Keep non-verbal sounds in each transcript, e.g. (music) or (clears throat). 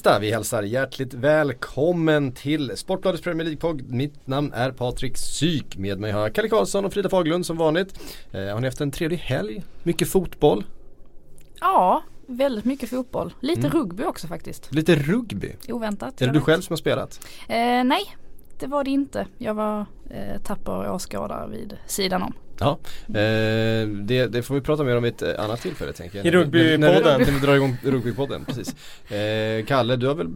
Tisdag. Vi hälsar hjärtligt välkommen till Sportbladets Premier League-podd. Mitt namn är Patrik Syk. Med mig har jag Kalle Karlsson och Frida Faglund som vanligt. Eh, har ni haft en trevlig helg? Mycket fotboll? Ja, väldigt mycket fotboll. Lite mm. rugby också faktiskt. Lite rugby? Oväntat. Är det du själv som har spelat? Eh, nej, det var det inte. Jag var eh, tapper åskådare vid sidan om. Ja, eh, det, det, får vi prata mer om vid ett annat tillfälle tänker jag. I rugbypodden. När, när, när vi drar igång rugbypodden, precis. Eh, Kalle, du har väl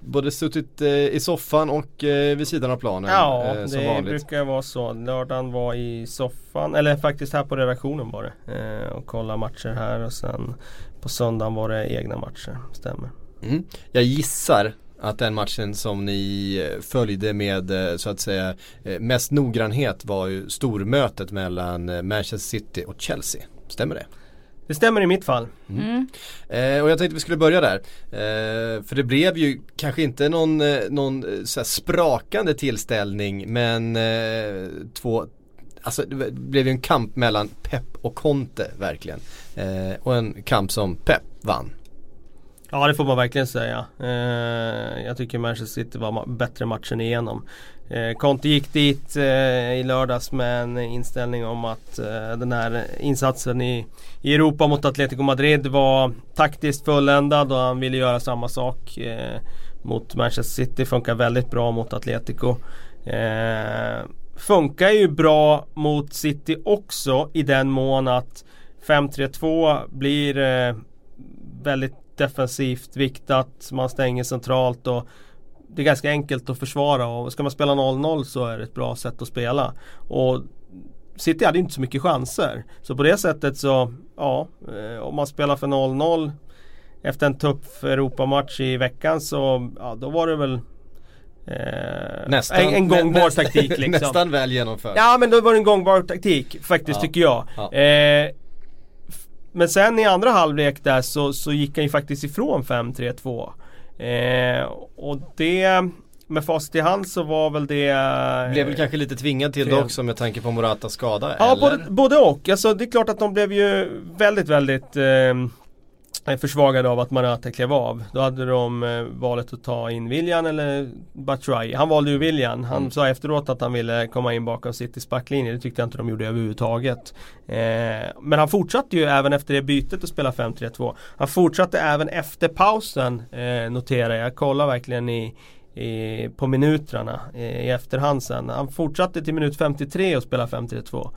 både suttit eh, i soffan och eh, vid sidan av planen Ja, eh, det vanligt. brukar vara så. Lördagen var i soffan, eller faktiskt här på redaktionen var det. Eh, och kolla matcher här och sen på söndagen var det egna matcher, stämmer. Mm. Jag gissar att den matchen som ni eh, följde med eh, så att säga eh, mest noggrannhet var ju stormötet mellan Manchester City och Chelsea. Stämmer det? Det stämmer i mitt fall. Mm. Mm. Eh, och jag tänkte vi skulle börja där. Eh, för det blev ju kanske inte någon, någon så sprakande tillställning men eh, två Alltså det blev ju en kamp mellan Pep och Conte verkligen. och en kamp som Pep vann. Ja det får man verkligen säga. Eh, jag tycker Manchester City var bättre matchen igenom. Eh, Conte gick dit eh, i lördags med en inställning om att eh, den här insatsen i, i Europa mot Atletico Madrid var taktiskt fulländad och han ville göra samma sak eh, mot Manchester City. Funkar väldigt bra mot Atletico. Eh, funkar ju bra mot City också i den mån att 5-3-2 blir eh, väldigt defensivt viktat, man stänger centralt och det är ganska enkelt att försvara och ska man spela 0-0 så är det ett bra sätt att spela. Och City hade inte så mycket chanser. Så på det sättet så, ja, eh, om man spelar för 0-0 efter en tuff Europamatch i veckan så, ja då var det väl Eh, nästan, en, en gångbar nästan, taktik (laughs) liksom. Nästan väl genomfört. Ja men då var det en gångbar taktik faktiskt ja, tycker jag. Ja. Eh, men sen i andra halvlek där så, så gick han ju faktiskt ifrån 5-3-2. Eh, och det med facit i hand så var väl det Blev väl kanske lite tvingad till det också med tanke på Moratas skada? Ja, eller? Både, både och. Alltså det är klart att de blev ju väldigt, väldigt eh, försvagade av att Marata klev av. Då hade de eh, valet att ta in William eller Batshuayi. Han valde ju William. Han mm. sa efteråt att han ville komma in bakom Citys backlinje. Det tyckte jag inte de gjorde överhuvudtaget. Eh, men han fortsatte ju även efter det bytet att spela 5-3-2. Han fortsatte även efter pausen eh, noterar jag. Jag kollar verkligen i i, på minuterna i, i efterhand sen. Han fortsatte till minut 53 och spela 5-3-2.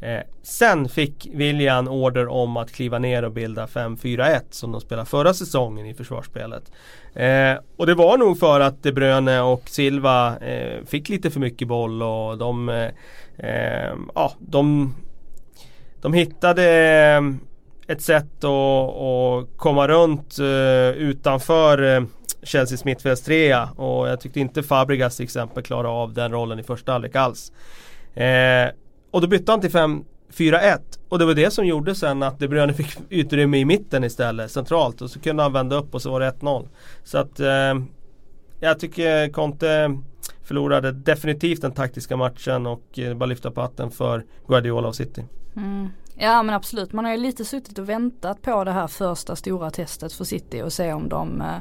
Eh, sen fick William order om att kliva ner och bilda 5-4-1 som de spelade förra säsongen i försvarsspelet. Eh, och det var nog för att De Bruyne och Silva eh, fick lite för mycket boll och de, eh, eh, ja, de, de hittade eh, ett sätt att, att komma runt eh, utanför eh, Chelseas mittfältstrea och jag tyckte inte Fabregas till exempel klarade av den rollen i första halvlek alls. Och då bytte han till 5-4-1 och det var det som gjorde sen att De Bruyne fick utrymme i mitten istället centralt och så kunde han vända upp och så var det 1-0. Så att eh, jag tycker Conte förlorade definitivt den taktiska matchen och eh, bara lyfta på hatten för Guardiola och City. Mm. Ja men absolut, man har ju lite suttit och väntat på det här första stora testet för City och se om de eh,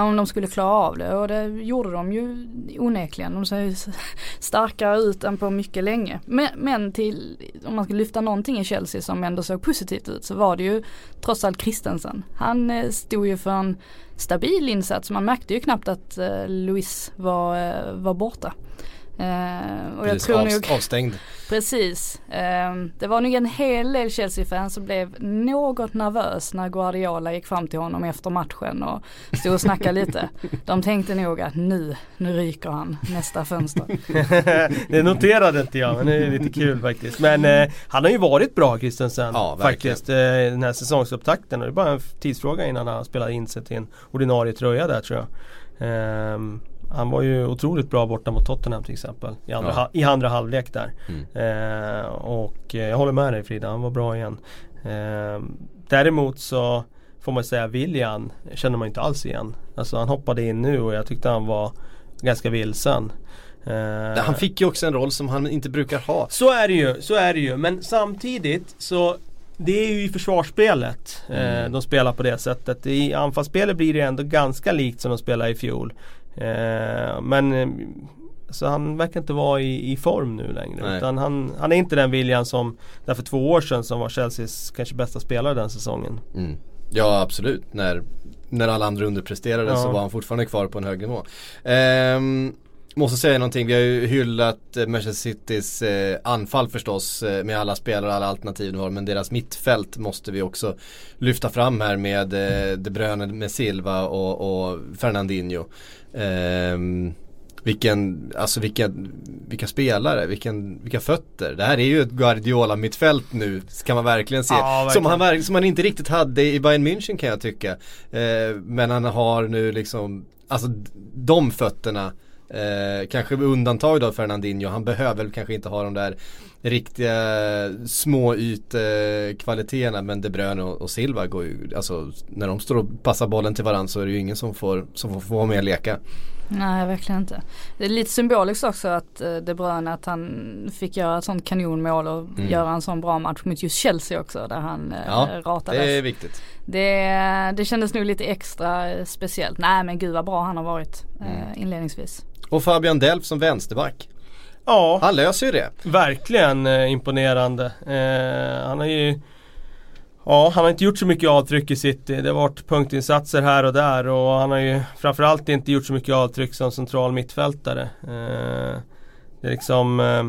om de skulle klara av det och det gjorde de ju onekligen. De ser ju (laughs) starkare ut än på mycket länge. Men, men till, om man ska lyfta någonting i Chelsea som ändå såg positivt ut så var det ju trots allt Christensen. Han eh, stod ju för en stabil insats. Man märkte ju knappt att eh, Luis var, eh, var borta. Uh, och precis, jag tror nog, avstängd. (laughs) Precis. Uh, det var nog en hel del Chelsea-fans som blev något nervös när Guardiola gick fram till honom efter matchen och stod och snackade lite. (laughs) De tänkte nog att nu, nu ryker han nästa fönster. (laughs) det noterade inte jag men det är lite kul faktiskt. Men uh, han har ju varit bra Christensen ja, faktiskt den här säsongsupptakten. Och det är bara en tidsfråga innan han spelar in sig till en ordinarie tröja där tror jag. Um, han var ju otroligt bra borta mot Tottenham till exempel. I andra, ja. i andra halvlek där. Mm. Eh, och eh, jag håller med dig Frida, han var bra igen. Eh, däremot så får man säga William känner man inte alls igen. Alltså han hoppade in nu och jag tyckte han var ganska vilsen. Eh, han fick ju också en roll som han inte brukar ha. Så är det ju, så är det ju. Men samtidigt så det är ju i försvarsspelet mm. de spelar på det sättet. I anfallsspelet blir det ändå ganska likt som de spelade i fjol. Men så han verkar inte vara i, i form nu längre. Utan han, han är inte den William som där för två år sedan som var Chelseas kanske bästa spelare den säsongen. Mm. Ja absolut. När, när alla andra underpresterade ja. så var han fortfarande kvar på en hög nivå. Ehm, måste säga någonting, vi har ju hyllat eh, Manchester Citys eh, anfall förstås eh, med alla spelare och alla alternativ de har men deras mittfält måste vi också lyfta fram här med eh, De Bruyne med Silva och, och Fernandinho. Ehm, vilken, alltså vilken, vilka spelare, vilken, vilka fötter. Det här är ju ett Guardiola mittfält nu, kan man verkligen se. Ja, verkligen. Som, han, som han inte riktigt hade i Bayern München kan jag tycka. Eh, men han har nu liksom, alltså de fötterna. Eh, kanske med undantag då Fernandinho, han behöver kanske inte ha de där riktiga små ytkvaliteterna men De Bruyne och, och Silva går ju, alltså när de står och passar bollen till varandra så är det ju ingen som får, som får, får vara med och leka. Nej verkligen inte. Det är lite symboliskt också att eh, De Bruyne att han fick göra ett sånt kanonmål och mm. göra en sån bra match mot just Chelsea också där han eh, ja, ratades. det är viktigt. Det, det kändes nog lite extra eh, speciellt. Nej men gud vad bra han har varit mm. inledningsvis. Och Fabian Delf som vänsterback. Ja. Han löser ju det. Verkligen eh, imponerande. Eh, han har ju Ja, han har inte gjort så mycket avtryck i City. Det har varit punktinsatser här och där och han har ju framförallt inte gjort så mycket avtryck som central mittfältare. Eh, det är liksom eh,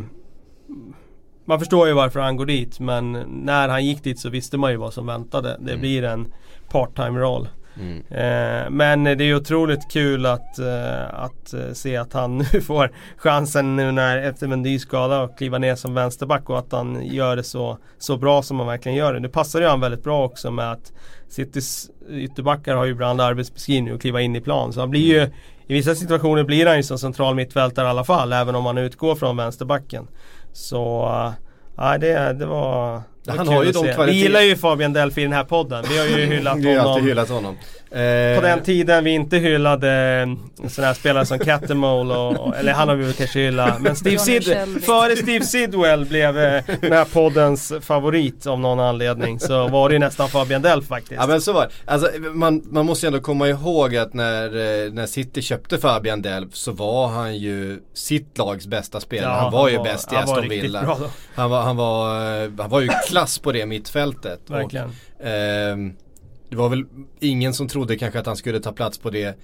Man förstår ju varför han går dit men när han gick dit så visste man ju vad som väntade. Det mm. blir en part-time roll. Mm. Eh, men det är otroligt kul att, eh, att eh, se att han (laughs) nu får chansen nu när efter Mendy skada att kliva ner som vänsterback och att han gör det så, så bra som han verkligen gör det. Nu passar ju han väldigt bra också med att Citys ytterbackar har ju ibland arbetsbeskrivning och kliva in i plan. Så han blir ju i vissa situationer blir han ju som central mittfältare i alla fall även om han utgår från vänsterbacken. Så äh, det, det var han har ju de kvaliteterna. Vi gillar ju Fabian Delphi i den här podden. Vi har ju (laughs) hyllat honom. Vi har alltid hyllat honom. Eh, på den tiden vi inte hyllade eh, sådana här spelare som Catamole och, eller han har vi väl kanske hyllat. Men Steve Sid före Steve Sidwell blev eh, den här poddens favorit av någon anledning. Så var det ju nästan Fabian Delph faktiskt. Ja men så var det. Alltså, man, man måste ju ändå komma ihåg att när, när City köpte Fabian Delph så var han ju sitt lags bästa spelare. Ja, han var han ju var, bäst i Aston Villa. Han var, han, var, han var ju klass på det mittfältet. Verkligen. Och, eh, det var väl ingen som trodde kanske att han skulle ta plats på det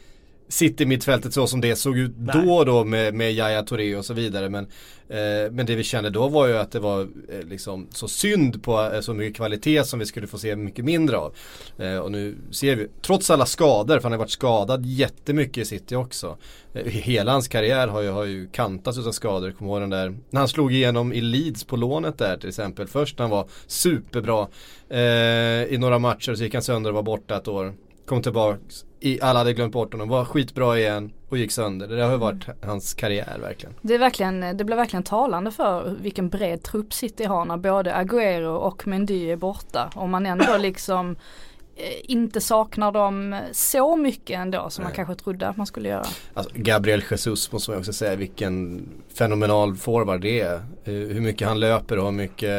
City-mittfältet så som det såg ut Nej. då då med, med Yahya Touré och så vidare. Men, eh, men det vi kände då var ju att det var eh, liksom så synd på eh, så mycket kvalitet som vi skulle få se mycket mindre av. Eh, och nu ser vi, trots alla skador, för han har varit skadad jättemycket i City också. Eh, hela hans karriär har ju, har ju kantats av skador. Kommer ihåg den där, när han slog igenom i Leeds på lånet där till exempel. Först när han var superbra eh, i några matcher så gick han sönder och var borta ett år kom tillbaks, i, alla hade glömt bort honom, var skitbra igen och gick sönder. Det har ju varit mm. hans karriär verkligen. Det, är verkligen. det blir verkligen talande för vilken bred trupp City har när både Agüero och Mendy är borta. Om man ändå (clears throat) liksom eh, inte saknar dem så mycket ändå som Nej. man kanske trodde att man skulle göra. Alltså, Gabriel Jesus måste man också säga vilken fenomenal forward det är. Eh, hur mycket han löper och hur mycket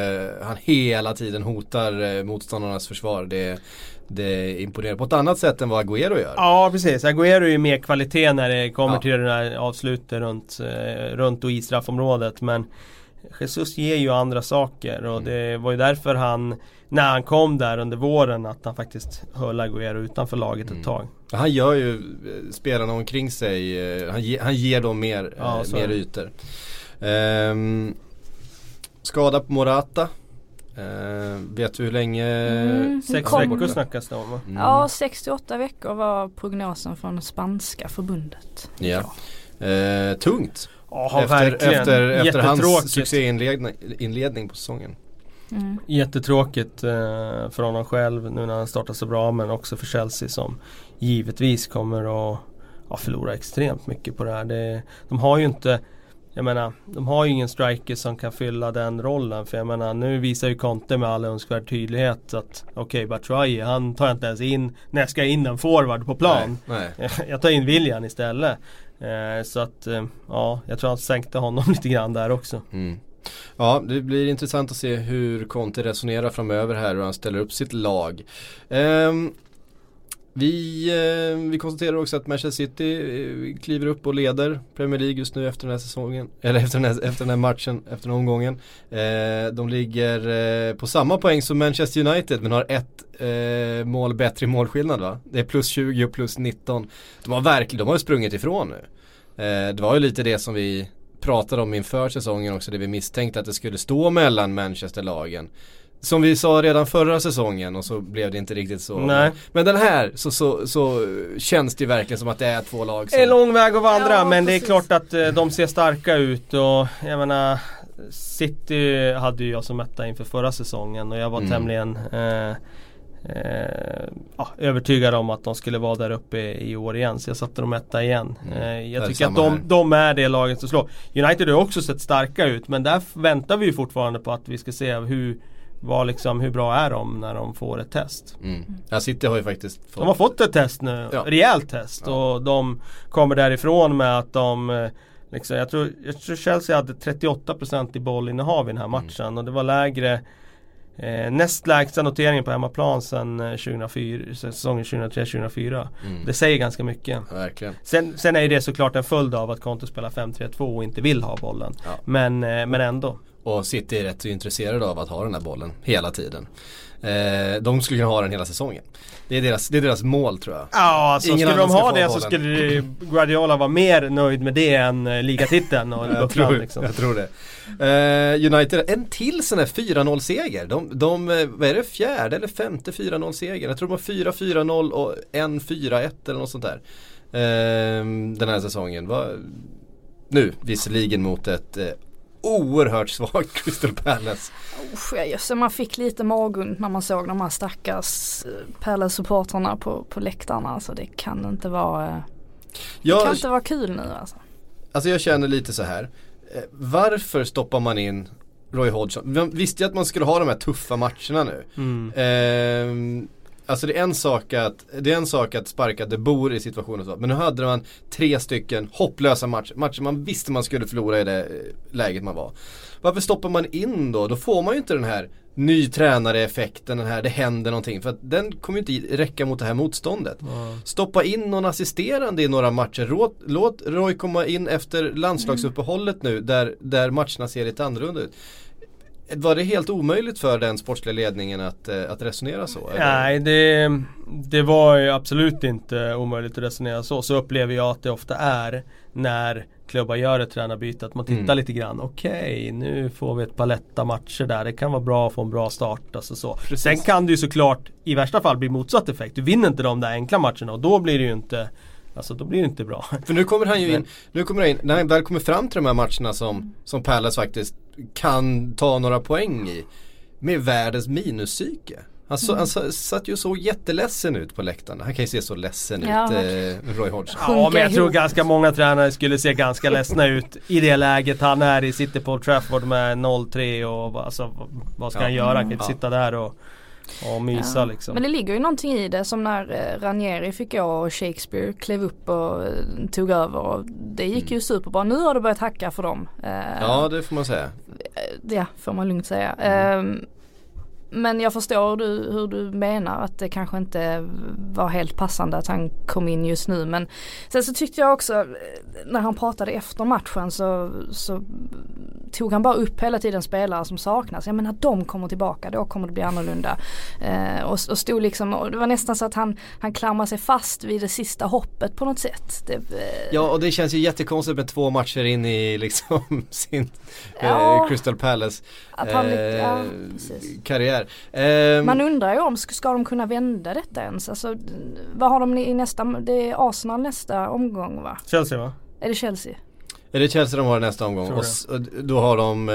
han hela tiden hotar eh, motståndarnas försvar. Det är, det imponerar på ett annat sätt än vad Agüero gör. Ja precis, Agüero är ju mer kvalitet när det kommer ja. till det här avslutet runt, eh, runt och i straffområdet. Men Jesus ger ju andra saker och mm. det var ju därför han När han kom där under våren att han faktiskt höll Agüero utanför laget ett mm. tag. Han gör ju eh, spelarna omkring sig, eh, han, ge, han ger dem mer, ja, mer ytor. Um, skada på Morata Uh, vet du hur länge? Mm, Sex veckor snackas det om va? Mm. Ja 68 veckor var prognosen från spanska förbundet. Ja. Uh, tungt. Oh, efter, verkligen. efter, efter hans succéinledning på säsongen. Mm. Jättetråkigt uh, för honom själv nu när han startar så bra men också för Chelsea som givetvis kommer att ja, förlora extremt mycket på det här. Det, de har ju inte jag menar, de har ju ingen striker som kan fylla den rollen. För jag menar, nu visar ju Conte med all önskvärd tydlighet att okej, okay, Batshuayi, han tar jag inte ens in när jag ska in en forward på plan. Nej, nej. (laughs) Jag tar in William istället. Eh, så att, eh, ja, jag tror han sänkte honom (laughs) lite grann där också. Mm. Ja, det blir intressant att se hur Conte resonerar framöver här och hur han ställer upp sitt lag. Um, vi, eh, vi konstaterar också att Manchester City eh, kliver upp och leder Premier League just nu efter den här säsongen. Eller efter den här, efter den här matchen, efter den här omgången. Eh, de ligger eh, på samma poäng som Manchester United men har ett eh, mål bättre i målskillnad va? Det är plus 20 och plus 19. De har verkligen, de har ju sprungit ifrån nu. Eh, det var ju lite det som vi pratade om inför säsongen också, det vi misstänkte att det skulle stå mellan Manchester-lagen. Som vi sa redan förra säsongen och så blev det inte riktigt så. Nej. Men den här så, så, så känns det verkligen som att det är två lag som... Det är lång väg att vandra Ja, men precis. det är klart att eh, de ser starka ut och jag menar City hade ju jag som etta inför förra säsongen och jag var Mm. tämligen eh, eh, ja, övertygad om att de skulle vara där uppe i år igen. Så jag satte dem etta igen. Mm. Eh, jag tycker att de, de är det laget som slår. United har också sett starka ut men där väntar vi ju fortfarande på att vi ska se hur vad liksom, hur bra är de när de får ett test? Mm. Ja, City har ju faktiskt fått... De har fått ett test nu, Ja. rejält test Ja. och de kommer därifrån med att de eh, liksom, jag, tror, jag tror Chelsea hade 38% i bollinnehav i den här Mm. matchen och det var lägre eh, Näst lägsta noteringen på hemmaplan sedan eh, 2004, säsongen 2003-2004 Mm. Det säger ganska mycket Ja. Sen, sen är det såklart en följd av att Conte spelar 5-3-2 och inte vill ha bollen men, eh, men ändå Och City är rätt intresserade av att ha den här bollen hela tiden. Eh, de skulle kunna ha den hela säsongen. Det är deras, det är deras mål tror jag. Ja, alltså Ingen skulle de ha det så skulle Guardiola vara mer nöjd med det än eh, ligatiteln och (laughs) Jag tror, liksom. jag tror det. Eh, United, en till sån här 4-0 seger. De, de, eh, vad är det, fjärde eller femte 4-0 seger? Jag tror de har 4-4-0 och en 4-1 eller något sånt där. Eh, den här säsongen. Va? Nu visserligen mot ett eh, oerhört svagt (laughs) Crystal Palace. Usch, ja, just det, man fick lite magont när man såg de här stackars eh, Palace-supportrarna på, på läktarna. Alltså det kan inte vara, eh, det Jag, kan inte vara kul nu alltså. Alltså jag känner lite så här. Eh, varför stoppar man in Roy Hodgson? Man visste ju att man skulle ha de här tuffa matcherna nu. Mm. Ehm, alltså det är en sak att, det är en sak att sparka De Boer i situationen så. Men nu hade man tre stycken hopplösa matcher. Matcher man visste man skulle förlora i det eh, läget man var. Varför stoppar man in då? Då får man ju inte den här ny tränare-effekten, den här det händer någonting. För att den kommer ju inte räcka mot det här motståndet. Ja. Stoppa in någon assisterande i några matcher. Låt, låt Roy komma in efter landslagsuppehållet nu där, där matcherna ser lite annorlunda ut. Var det helt omöjligt för den sportsliga ledningen att, eh, att resonera så? eller? Nej, det, det var ju absolut inte omöjligt att resonera så. Så upplever jag att det ofta är när klubbar gör ett tränarbyte. Att man tittar Mm. lite grann. Okej, nu får vi ett paletta matcher där. Det kan vara bra att få en bra start. Alltså så. Precis. Sen kan det ju såklart i värsta fall bli motsatt effekt. Du vinner inte de där enkla matcherna och då blir det ju inte Alltså då blir det inte bra. För nu kommer han ju in, (laughs) nu kommer han in, när han väl kommer fram till de här matcherna som, som Palace faktiskt kan ta några poäng i. Med världens minuspsyke. Han, så, han så, satt ju så jätteledsen ut på läktarna. Han kan ju se så ledsen Ja, ut, eh, Roy Hodgson. Ja men jag tror ganska många tränare skulle se ganska ledsna ut i det läget han är i. Sitter på Old Trafford med 0-3 och vad- alltså, vad ska Ja. han göra? Han kan inte Ja. sitta där och, och mysa Ja. liksom. Men det ligger ju någonting i det som när eh, Ranieri fick gå och Shakespeare klev upp och eh, tog över. Och det gick ju superbra. Nu har det börjat hacka för dem. Eh, Ja det får man säga. Ja, får man lugnt säga. Ehm, men jag förstår hur du, hur du menar att det kanske inte var helt passande att han kom in just nu. Men sen så tyckte jag också eh, när han pratade efter matchen så, så tog han bara upp hela tiden spelare som saknas. Jag menar de kommer tillbaka, då kommer det bli annorlunda. Eh, och, och stod liksom, och det var nästan så att han, han klamrade sig fast vid det sista hoppet på något sätt. Det, eh, Ja och det känns ju jättekonstigt med två matcher in i liksom (laughs) sin Ja. eh, Crystal Palace att han, eh, ja, precis. karriär. Ehm, Man undrar ju om, ska, ska de kunna vända detta ens? Alltså, vad har de i nästa, det är Arsenal nästa omgång va? Chelsea va? Är det Chelsea? Är det Chelsea de har nästa omgång? Och, då har de, eh,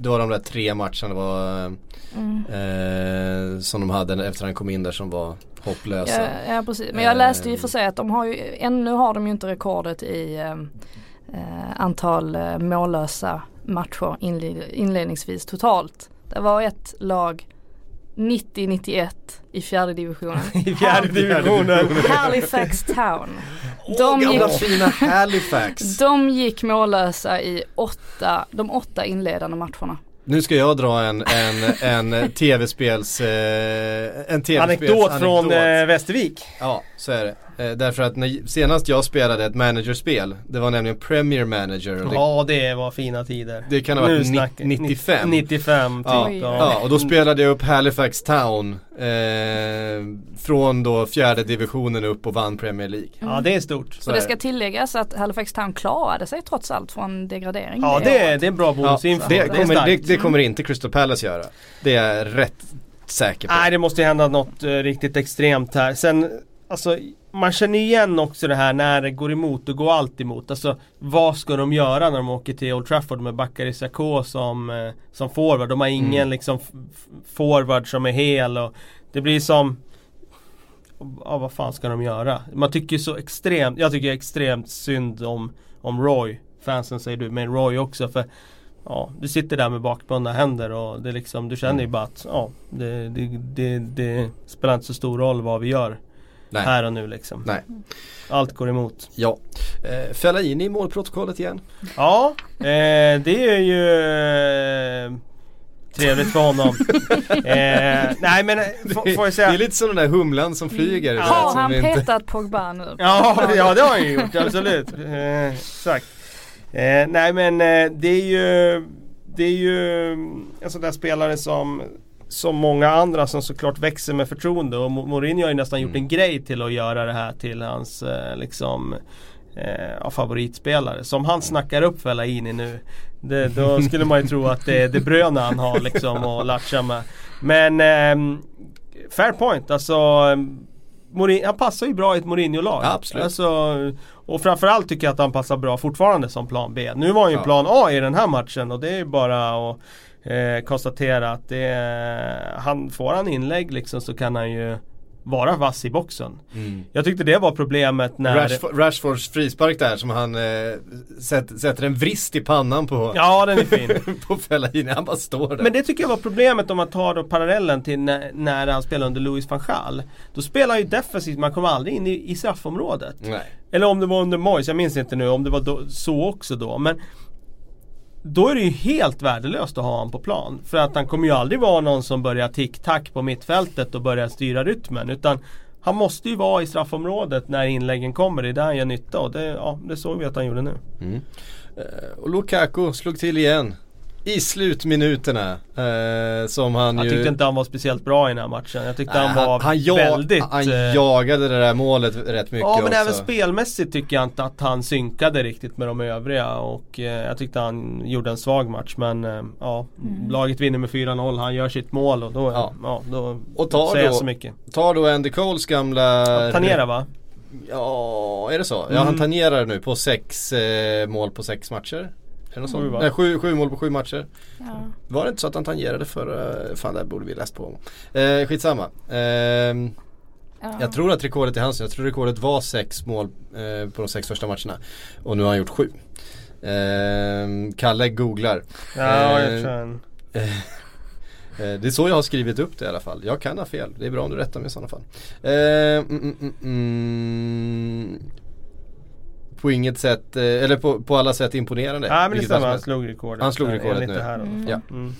då har de där tre matcherna var, Mm. eh, som de hade efter han kom in där som var hopplösa. Ja, ja precis, men jag läste ju för sig att de har ju, ännu har de ju inte rekordet i eh, eh, antal eh, mållösa matcher inled, inledningsvis totalt. Det var ett lag 90-91 i fjärde divisionen. (laughs) I fjärde divisionen. Halifax Town. De gamla gick- fina Halifax. (laughs) De gick mållösa i åtta, de åtta inledande matcherna. Nu ska jag dra en, en, en tv-spels... Eh, en tv Anekdot från eh, Västervik. Ja, så är det. Eh, därför att när, senast jag spelade ett managerspel, det var nämligen Premier Manager. Det, Ja det var fina tider. det kan ha varit Nu ni- snackar- 95. 95 typ. Ja, Oj. ja. ja, och då spelade jag upp Halifax Town eh, från då fjärde divisionen upp och vann Premier League. ja det är stort. Så Och det ska tilläggas att Halifax Town klarade sig trots allt från degradering. Ja det är, det är bra Ja, bonusinfo. det, är kommer, det, det kommer inte Crystal Palace göra. Det är rätt säker på. Nej det måste ju hända något eh, riktigt extremt här. Sen, alltså man känner igen också det här när det går emot, och går allt emot. Alltså vad ska de göra när de åker till Old Trafford med Bakary Sakho som, eh, som forward? De har ingen Mm. liksom forward som är hel och det blir som Ja vad fan ska de göra? Man tycker så extremt, jag tycker extremt synd om, om Roy. Fansen säger du, men Roy också för Ja, du sitter där med bakbundna händer och det är liksom, du känner ju bara att ja, det, det, det, det spelar inte så stor roll vad vi gör Nej. här och nu liksom. Nej. Allt går emot. Ja. Eh, fälla in i målprotokollet igen. Ja, eh, det är ju eh, trevligt för honom. (laughs) eh, nej men eh, får, jag säga Det är lite som den där humlan som flyger. du vet, Har han inte- petat Pogba nu? (laughs) Ja, ja det har han ju gjort, absolut. Eh, exakt. Eh, nej men eh, det är ju Det är ju en sån där spelare som Som många andra som såklart växer med förtroende och Mo- Mourinho har ju nästan gjort Mm. en grej till att göra det här till hans eh, liksom eh, favoritspelare. Som han snackar upp Fellaini nu. Det, då (laughs) skulle man ju tro att det är De Bruyne han har liksom att latcha med. Men ehm, Fair point, alltså Mourinho, han passar ju bra i ett Mourinho-lag. Ja, absolut. Alltså, och framförallt tycker jag att han passar bra fortfarande som plan B. Nu var han ju Ja. plan A i den här matchen och det är ju bara att eh, konstatera att det han, får han inlägg liksom så kan han ju vara vass i boxen. Mm. Jag tyckte det var problemet när Rashford, Rashfords frispark där som han eh, sätter, sätter en vrist i pannan på, Ja den är fin. (laughs) på Fellaini. Han bara står där. Men det tycker jag var problemet om man tar då parallellen till när, när han spelade under Louis van Gaal. Då spelar han ju defensivt, man kommer aldrig in i, i straffområdet. Nej. Eller om det var under Moyes, jag minns inte nu om det var då, så också då. Men då är det ju helt värdelöst att ha honom på plan. För att han kommer ju aldrig vara någon som börjar tick-tack på mittfältet och börjar styra rytmen. Utan han måste ju vara i straffområdet när inläggen kommer. Det är där han gör nytta och det, ja, det såg vi att han gjorde nu. Mm. Eh, och Lukaku slog till igen. I slutminuterna. Eh, som han Jag ju... tyckte inte han var speciellt bra i den här matchen. Jag tyckte Nej, han var han, ja- väldigt... han eh, jagade det där målet rätt mycket Ja men också. även spelmässigt tycker jag inte att han synkade riktigt med de övriga och eh, jag tyckte han gjorde en svag match men eh, ja Mm. Laget vinner med 4-0, han gör sitt mål och då, Ja. ja. då Och tar säger jag så mycket. Tar då Andy Coles gamla... Tanera va? Ja, är det så? Ja, Mm. han tangerar nu på sex eh, mål på sex matcher. Är det något sånt? Nej, sju, sju mål på sju matcher. Ja. Var det inte så att han tangerade förra? Fan, det borde vi läst på. Eh, skitsamma. Ehm, Ja. Jag tror att rekordet är hans. Jag tror rekordet var sex mål eh, på de sex första matcherna. Och nu har han gjort sju. Ehm, Kalle googlar. Ja, Eh, jag tror han... (laughs) Eh, Det är så jag har skrivit upp det i alla fall. Jag kan ha fel. Det är bra om du rättar mig i sådana fall. Eh, mm, mm, mm, mm. På inget sätt, eh, eller på, på alla sätt imponerande. Nej men det stämmer, han slog rekordet. Han slog rekordet nu. Här, fall. Ja. Mm.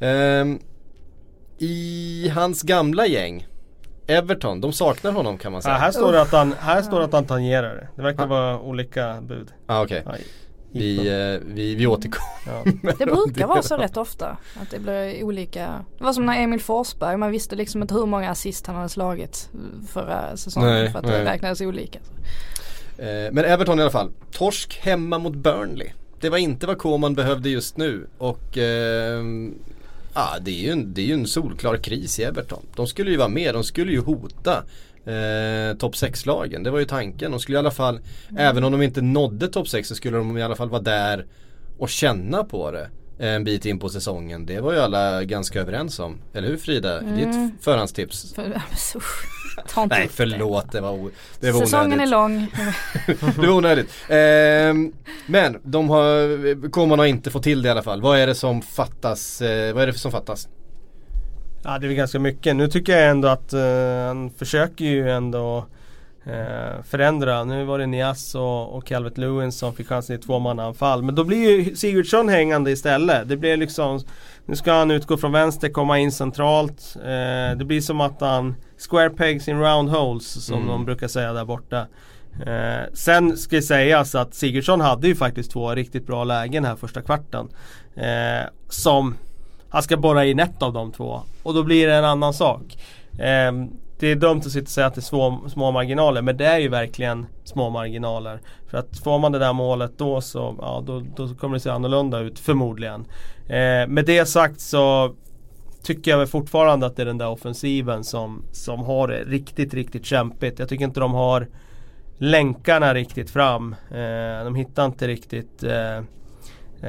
Ehm, I hans gamla gäng, Everton, de saknar honom kan man Ja, säga. här står det att han, här står det att han tangerar det. Det verkar Ah. vara olika bud. ah, okej. Aj. Vi, eh, vi, vi återkommer. Ja. (laughs) Det brukar vara så rätt ofta. Att det blir olika. Det var som när Emil Forsberg, man visste liksom inte hur många assist han hade slagit förra säsongen Nej, för att nej. det räknades olika. Eh, men Everton i alla fall. Torsk hemma mot Burnley. Det var inte vad Koman behövde just nu. Och ehm, ja, det, är ju en, det är ju en solklar kris i Everton. De skulle ju vara med, de skulle ju hota eh, topp 6-lagen. Det var ju tanken. De skulle i alla fall, även om de inte nådde topp 6 så skulle de i alla fall vara där och känna på det en bit in på säsongen. Det var ju alla ganska överens om. Eller hur Frida? Mm. ett förhandstips. För, (laughs) så, ta inte Nej förlåt, det var, o- det. var Säsongen onödigt. är lång. (laughs) Det var onödigt. Ehm, men de har, Koman har inte fått till det i alla fall. Vad är det som fattas? Eh, vad är det som fattas? Ja det är väl ganska mycket. Nu tycker jag ändå att uh, han försöker ju ändå uh, förändra. Nu var det Nias och, och Calvert Lewin som fick chansen i tvåmannaanfall. Men då blir ju Sigurdsson hängande istället. Det blir liksom Nu ska han utgå från vänster, komma in centralt. Uh, det blir som att han Square pegs in round holes som mm. de brukar säga där borta. Eh, sen ska sägas att Sigurdsson hade ju faktiskt två riktigt bra lägen här första kvarten. Eh, som han ska borra in ett av de två. Och då blir det en annan sak. Eh, det är dumt att sitta och säga att det är små, små marginaler men det är ju verkligen små marginaler. För att får man det där målet då så ja, då, då kommer det se annorlunda ut förmodligen. Eh, med det sagt så tycker jag väl fortfarande att det är den där offensiven som, som har det riktigt, riktigt kämpigt. Jag tycker inte de har länkarna riktigt fram. Eh, de hittar inte riktigt eh,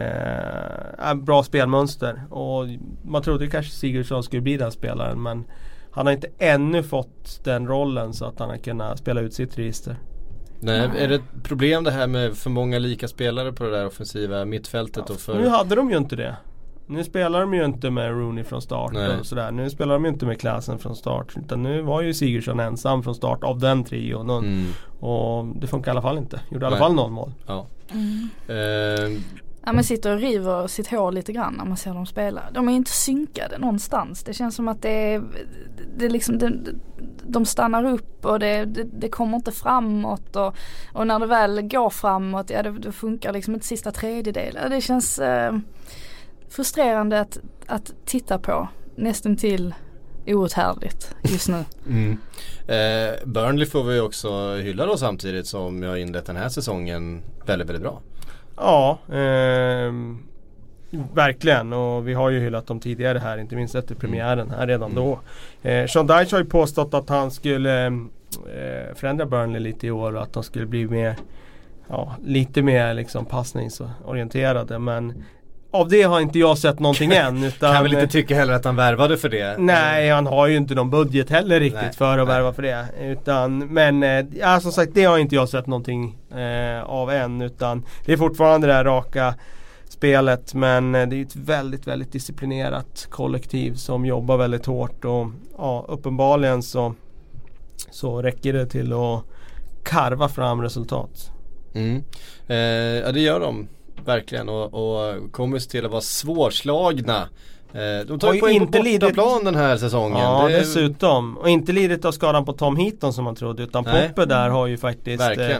eh, bra spelmönster. Och man trodde kanske Sigurdsson skulle bli den spelaren men han har inte ännu fått den rollen så att han har kunnat spela ut sitt register. Nej, är det ett problem det här med för många lika spelare på det där offensiva mittfältet? Ja, och för... Nu hade de ju inte det. Nu spelar de ju inte med Rooney från start Nej. och sådär. Nu spelar de ju inte med Klasen från start. Utan nu var ju Sigurdsson ensam från start av den trion. Och, mm. och det funkar i alla fall inte. Gjorde i alla fall noll mål. Ja. Mm. Uh, Ja men sitter och river sitt hår lite grann när man ser dem spela. De är inte synkade någonstans. Det känns som att det är, det är liksom, det, de stannar upp och det, det, det, kommer inte framåt och, och när det väl går framåt, ja det, det funkar liksom inte sista tredjedelen. Det känns eh, frustrerande att, att titta på. Nästan till outhärdligt just nu. (laughs) mm. eh, Burnley får vi också hylla då samtidigt som jag inlett den här säsongen väldigt, väldigt bra. Ja, eh, verkligen och vi har ju hyllat dem tidigare här, inte minst efter premiären här redan mm. då. Eh, Sean Dyche har ju påstått att han skulle eh, förändra Burnley lite i år och att de skulle bli mer ja, lite mer liksom passningsorienterade men av det har inte jag sett någonting än. (laughs) Utan, kan väl inte tycka heller att han värvade för det. Nej, han har ju inte någon budget heller riktigt nej, för att nej. värva för det. Utan, men eh, ja, som sagt, det har inte jag sett någonting eh, av än. Utan det är fortfarande det här raka spelet. Men eh, det är ett väldigt, väldigt disciplinerat kollektiv som jobbar väldigt hårt. Och ja, uppenbarligen så, så räcker det till att karva fram resultat. Mm. Eh, ja, det gör de. Verkligen och, och kommer till att vara svårslagna. Eh, de tar ju poäng inte på bortaplan den här säsongen. Ja det... dessutom. Och inte lidit av skadan på Tom Heaton som man trodde. Utan Nej. Poppe där har ju faktiskt eh,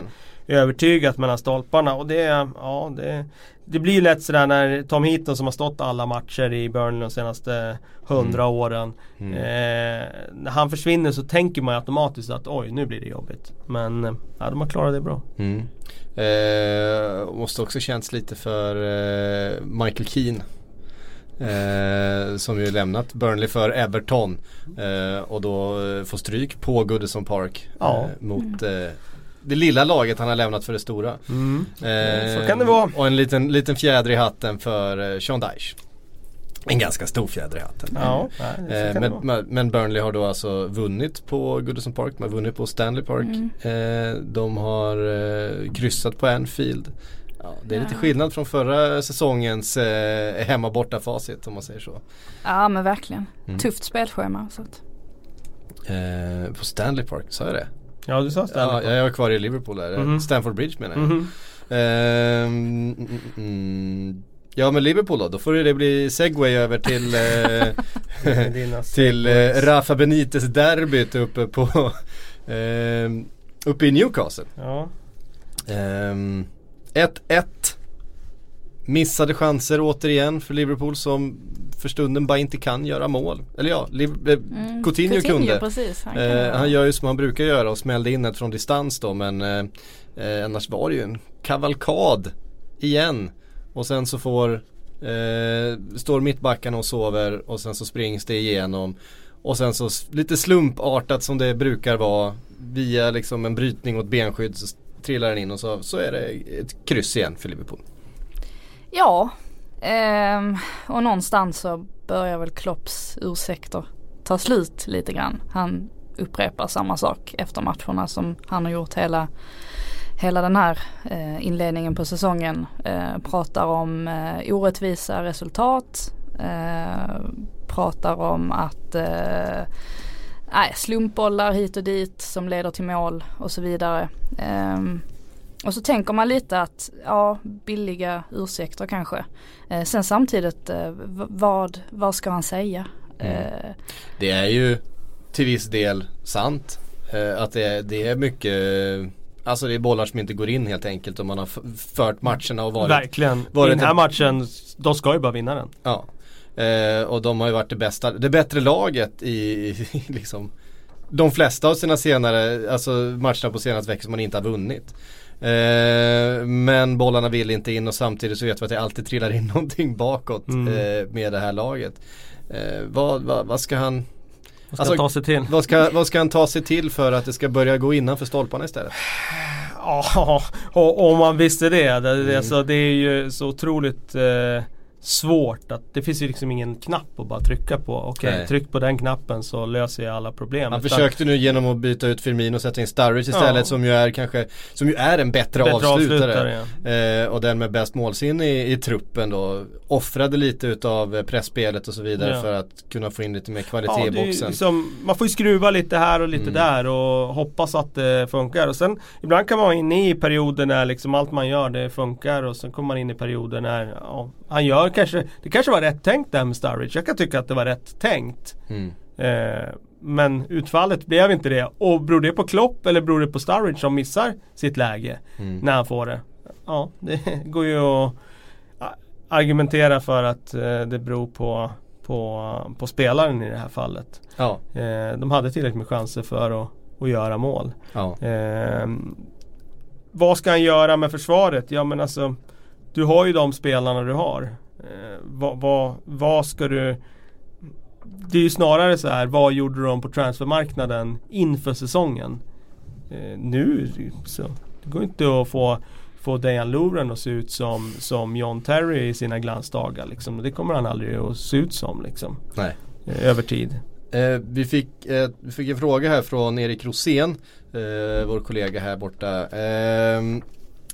övertygat mellan stolparna. Och det, ja, det, det blir ju lätt sådär när Tom Heaton som har stått alla matcher i Burnley de senaste hundra mm. åren. Mm. Eh, när han försvinner så tänker man automatiskt att oj nu blir det jobbigt. Men eh, ja, de har klarat det bra. Mm. Eh, måste också känts lite för eh, Michael Keane. Eh, som ju lämnat Burnley för Everton. Eh, och då eh, får stryk på Goodison Park. Ja. Eh, mot det lilla laget han har lämnat för det stora. Mm. Så kan det vara. Och en liten, liten fjäder i hatten för Sean Dyche. En ganska stor fjäder i hatten. Ja, eh, men, men, Burnley har då alltså vunnit på Goodison Park, de har vunnit på Stanley Park. Mm. Eh, de har eh, kryssat på Anfield. Ja, det är lite skillnad från förra säsongens eh, hemma borta facit om man säger så. Ja men verkligen. Mm. Tufft spelschema. Så att. Eh, på Stanley Park, sa jag det? Ja du sa Park. Ja, jag var kvar i Liverpool där. Mm -hmm. Stanford Bridge menar jag. Mm -hmm. mm, mm, Ja men Liverpool då, då får det bli segway över till, (laughs) eh, (laughs) till eh, Rafa Benites derbyt uppe på (laughs) eh, uppe i Newcastle. Ja. 1-1 eh, Missade chanser återigen för Liverpool som för stunden bara inte kan göra mål. Eller ja, Liv eh, mm, Coutinho, Coutinho kunde. Precis, han, eh, han, gör ju som han brukar göra och smällde in ett från distans då men eh, eh annars var det ju en kavalkad igen och sen så får eh, Står mittbackarna och sover och sen så springs det igenom. Och sen så lite slumpartat som det brukar vara via liksom en brytning ett benskydd så trillar den in och så, så är det ett kryss igen för Liverpool. Ja, ehm, och någonstans så börjar väl Klopps ursäkter ta slut lite grann. Han upprepar samma sak efter matcherna som han har gjort hela hela den här eh, inledningen på säsongen eh, pratar om eh, orättvisa resultat. Eh, pratar om att eh, äh, slumpbollar hit och dit som leder till mål och så vidare. Um, och så tänker man lite att, ja, billiga ursäkter kanske. Eh, sen samtidigt, eh, vad, vad ska han säga? Mm. Eh, det är ju till viss del sant. Eh, att det är, det är mycket Alltså det är bollar som inte går in helt enkelt om man har fört matcherna och varit Verkligen, varit i den här matchen, de ska ju bara vinna den. Ja. Eh, och de har ju varit det bästa, det bättre laget i, i liksom de flesta av sina senare, alltså matcherna på senaste veckan som man inte har vunnit. Eh, men bollarna vill inte in och samtidigt så vet vi att det alltid trillar in (laughs) någonting bakåt mm. eh, med det här laget. Eh, vad, vad, vad, ska han vad ska, alltså, han ta sig till? Vad ska, vad ska han ta sig till för att det ska börja gå innanför stolparna istället? Ja, (laughs) om man visste det. Det, mm. alltså, det är ju så otroligt eh, svårt att det finns ju liksom ingen knapp att bara trycka på. Okej, okay, tryck på den knappen så löser jag alla problem. Han Utan, försökte nu genom att byta ut Firmino och sätta in Sturridge istället ja. som ju är kanske Som ju är en bättre, bättre avslutare. avslutare ja. eh, och den med bäst målsinne i, i, truppen då Offrade lite utav pressspelet och så vidare ja. för att kunna få in lite mer kvalitet i boxen. Liksom, man får ju skruva lite här och lite mm. där och hoppas att det funkar. Och sen ibland kan man vara inne i perioder när liksom allt man gör det funkar och sen kommer man in i perioder när han gör kanske, det kanske var rätt tänkt där med Sturridge. Jag kan tycka att det var rätt tänkt. Mm. Eh, men utfallet blev inte det. Och beror det på Klopp eller beror det på Sturridge som missar sitt läge mm. när han får det? Ja, det (laughs) går ju att argumentera för att eh, det beror på, på, på spelaren i det här fallet. Ja. Eh, de hade tillräckligt med chanser för att, att göra mål. Ja. Eh, vad ska han göra med försvaret? Ja men alltså du har ju de spelarna du har. Eh, vad, vad, vad ska du Det är ju snarare så här, vad gjorde de på transfermarknaden inför säsongen? Eh, nu så det går inte att få få Dejan Lovren att se ut som, som John Terry i sina glansdagar. Liksom. Det kommer han aldrig att se ut som liksom. Nej. Eh, över tid. Eh, vi, fick, eh, vi fick en fråga här från Erik Rosén, eh, vår kollega här borta.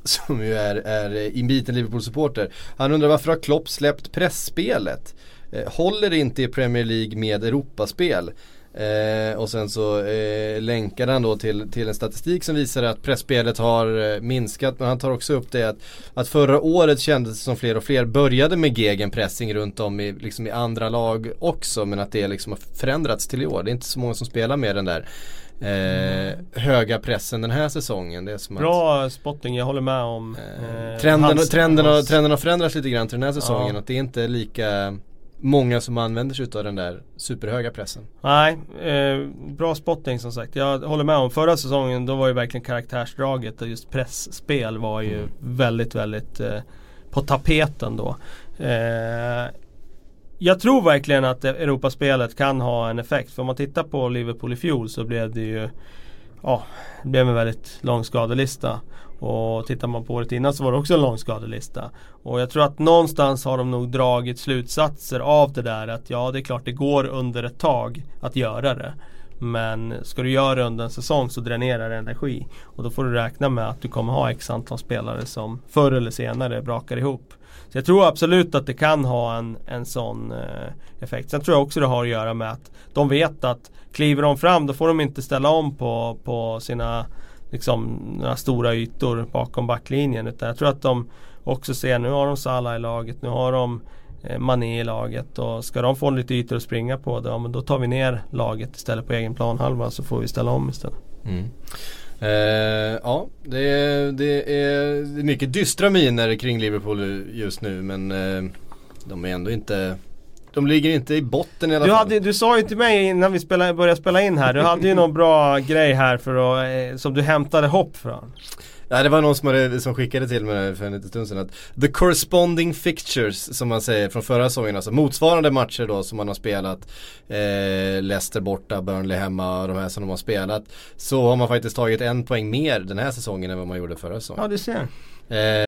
Som ju är, är inbiten Liverpool-supporter. Han undrar varför har Klopp släppt pressspelet? Eh, håller håller inte i Premier League med Europaspel? Eh, och sen så eh, länkar han då till, till en statistik som visar att pressspelet har eh, minskat. Men han tar också upp det att, att förra året kändes det som fler och fler började med gegenpressing runt om i, liksom i andra lag också. Men att det liksom har förändrats till i år. Det är inte så många som spelar med den där eh, höga pressen den här säsongen. Det är som Bra att, spotting, jag håller med om eh, eh trenden, hans, trenden, hans... trenden har förändrats lite grann till den här säsongen. Ja. Att det är inte lika många som använder sig av den där superhöga pressen. Nej, eh, bra spotting som sagt. Jag håller med om förra säsongen då var ju verkligen karaktärsdraget och just pressspel var ju mm. väldigt, väldigt eh, på tapeten då. Eh, jag tror verkligen att Europaspelet kan ha en effekt. För om man tittar på Liverpool i fjol så blev det ju Ja, det blev en väldigt lång skadelista. Och tittar man på året innan så var det också en lång skadelista. Och jag tror att någonstans har de nog dragit slutsatser av det där att ja det är klart det går under ett tag att göra det. Men ska du göra det under en säsong så dränerar det energi. Och då får du räkna med att du kommer ha x antal spelare som förr eller senare brakar ihop. Så jag tror absolut att det kan ha en, en sån eh, effekt. Sen tror jag också det har att göra med att de vet att kliver de fram då får de inte ställa om på, på sina liksom, några stora ytor bakom backlinjen. Utan jag tror att de också ser, nu har de Salah i laget, nu har de eh, Mané i laget och ska de få lite ytor att springa på då, men då tar vi ner laget istället på egen planhalva så får vi ställa om istället. Mm. Uh, ja, det är, det är mycket dystra miner kring Liverpool just nu men uh, de är ändå inte de ligger inte i botten i alla du fall. Hade, du sa ju till mig innan vi spelade, började spela in här, du hade ju någon bra grej här för att, eh, som du hämtade hopp från. Ja det var någon som, som skickade till mig för en liten stund sedan att The corresponding fixtures som man säger från förra säsongen, alltså motsvarande matcher då som man har spelat eh, Leicester borta, Burnley hemma och de här som de har spelat Så har man faktiskt tagit en poäng mer den här säsongen än vad man gjorde förra säsongen. Ja du ser. Eh,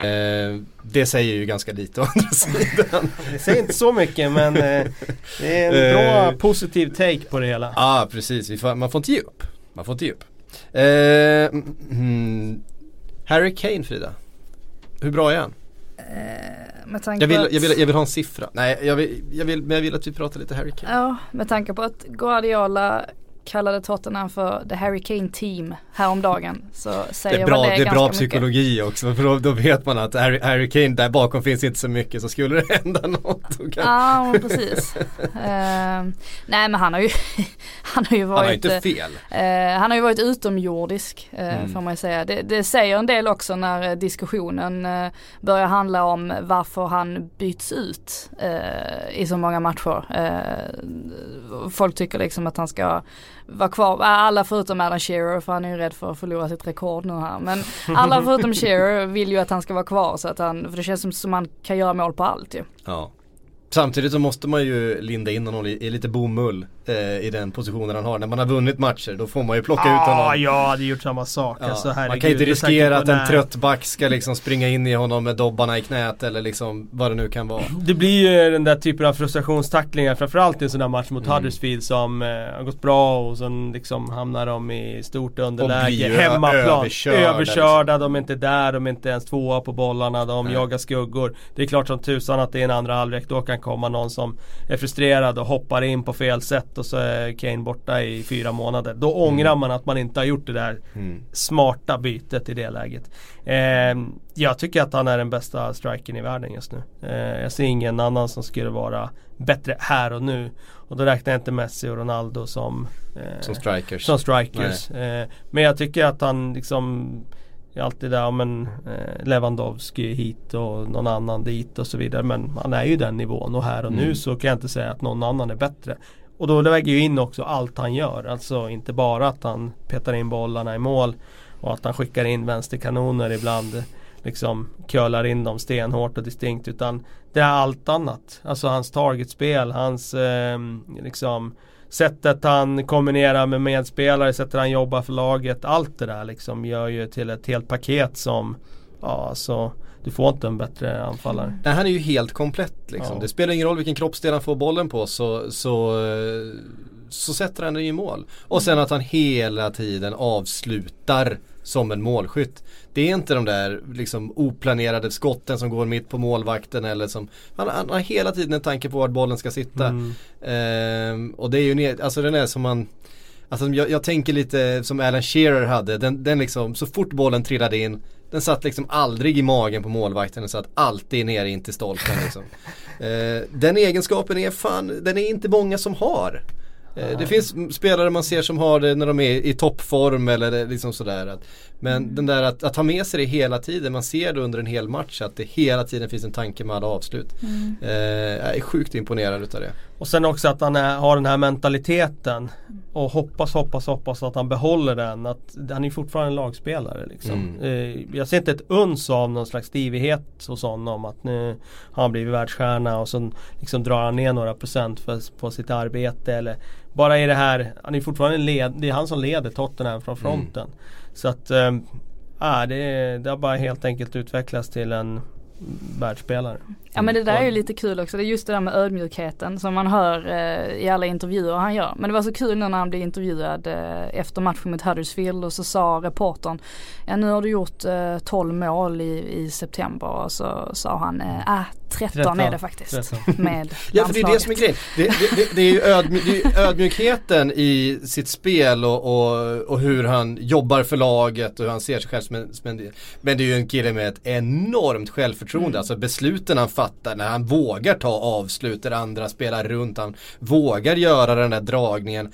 Eh, det säger ju ganska lite å andra sidan. (laughs) Det säger inte så mycket men eh, det är en bra Eh. positiv take på det hela. Ja ah, precis, får, man får inte ge upp. Man får inte ge upp. Eh, mm, Harry Kane Frida. Hur bra är han? Med tanke Jag vill, på att, jag, vill, jag vill ha en siffra. Nej, jag vill, jag vill, men jag vill att vi pratar lite Harry Kane. Ja, med tanke på att Guardiola kallade Tottenham för the Harry Kane team häromdagen så Det säger är bra, det, det är bra ganska mycket. psykologi också för då, då vet man att Harry, Harry Kane där bakom finns inte så mycket så skulle det (laughs) hända något kan, Ja, precis. (laughs) Ehm, nej men han har ju, (laughs) han har ju Han har varit inte fel. Eh, han har ju varit utomjordisk eh, Mm. får man ju säga. Det, det säger en del också när diskussionen börjar handla om varför han byts ut i så många matcher. Folk tycker liksom att han ska vara kvar, alla förutom Alan Shearer för han är ju rädd för att förlora sitt rekord nu här. Men alla (laughs) förutom Shearer vill ju att han ska vara kvar så att han, för det känns som, som han kan göra mål på allt ju. Ja. Samtidigt så måste man ju linda in honom i, lite bomull i den positionen han har. När man har vunnit matcher då får man ju plocka ut Ja, honom. jag hade gjort samma sak. Ja, Alltså, man kan ju inte riskera att en när- trött back ska liksom springa in i honom med dobbarna i knät eller liksom vad det nu kan vara. Det blir ju den där typen av frustrationstacklingar framförallt i en sån här match mot Mm. Huddersfield som eh, har gått bra och sen liksom hamnar de i stort underläge. Hemmaplan. överkörda, Överkörda, de är inte där, de är inte ens tvåa på bollarna, de Nej. jagar skuggor. Det är klart som tusan att det är en andra halvlek då kan komma någon som är frustrerad och hoppar in på fel sätt och så är Kane borta i fyra månader. Då ångrar man att man inte har gjort det där Mm. smarta bytet i det läget. Eh, jag tycker att han är den bästa strikern i världen just nu. Eh, jag ser ingen annan som skulle vara bättre här och nu. Och då räknar jag inte Messi och Ronaldo som, eh, Som strikers. som strikers. Eh, men jag tycker att han liksom alltid där, men eh, Lewandowski hit och någon annan dit och så vidare. Men han är ju den nivån och här och nu Mm. så kan jag inte säga att någon annan är bättre. Och då väger ju in också allt han gör. Alltså inte bara att han petar in bollarna i mål och att han skickar in vänsterkanoner ibland. Liksom curlar in dem stenhårt och distinkt. Utan det är allt annat. Alltså hans targetspel, hans eh, liksom Sättet han kombinerar med medspelare, sättet han jobbar för laget. Allt det där liksom gör ju till ett helt paket som Ja alltså du får inte en bättre anfallare. Nej, han är ju helt komplett liksom. Ja. Det spelar ingen roll vilken kroppsdel han får bollen på så, så, så sätter han den i mål. Och sen att han hela tiden avslutar som en målskytt. Det är inte de där liksom oplanerade skotten som går mitt på målvakten eller som Han, han har hela tiden en tanke på var bollen ska sitta. Mm. Ehm, och det är ju, alltså den är som man Alltså jag, jag tänker lite som Alan Shearer hade, den, den liksom, så fort bollen trillade in Den satt liksom aldrig i magen på målvakten, den satt alltid nere in till stolpen liksom. (laughs) Eh, den egenskapen är fan, den är inte många som har. Eh, det finns spelare man ser som har det när de är i toppform eller liksom sådär. Men den där att, att ha med sig det hela tiden, man ser det under en hel match att det hela tiden finns en tanke med alla avslut. Eh, jag är sjukt imponerad utav det. Och sen också att han är, har den här mentaliteten och hoppas, hoppas, hoppas att han behåller den. Att han är fortfarande en lagspelare liksom. Mm. Eh, jag ser inte ett uns av någon slags stivighet hos honom. Att nu har han blivit världsstjärna och så liksom drar han ner några procent för, på sitt arbete. Eller bara i det här, han är fortfarande led, det är han som leder Tottenham från fronten. Så att, äh, det, det har bara helt enkelt utvecklats till en världsspelare. Ja men det där är ju lite kul också, det är just det där med ödmjukheten som man hör eh, i alla intervjuer han gör. Men det var så kul när han blev intervjuad eh, efter matchen mot Huddersfield och så sa reportern Ja nu har du gjort eh, 12 mål i, i september och så sa han ah, 13, 13, är det faktiskt 13. med (laughs) Ja för det är det som är grejen. Det, det, det, det är ju är ju ödmjukheten i sitt spel och, och, och hur han jobbar för laget och hur han ser sig själv som en, som en Men det är ju en kille med ett enormt självförtroende. Alltså besluten han fattar när han vågar ta avslut där andra spelar runt. Han vågar göra den där dragningen.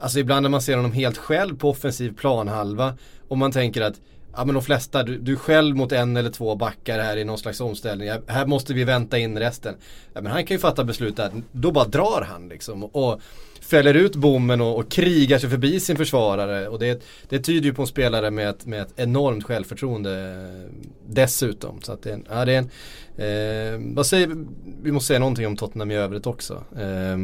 Alltså ibland när man ser honom helt själv på offensiv planhalva och man tänker att ja men de flesta, du, du själv mot en eller två backar här i någon slags omställning. Ja, här måste vi vänta in resten. Ja, men han kan ju fatta beslut där, då bara drar han liksom. Och fäller ut bommen och, och krigar sig förbi sin försvarare. Och det, det tyder ju på en spelare med ett, med ett enormt självförtroende eh, dessutom. Så att det är en, ja, det är en eh, vad säger, vi måste säga någonting om Tottenham i övrigt också. Eh,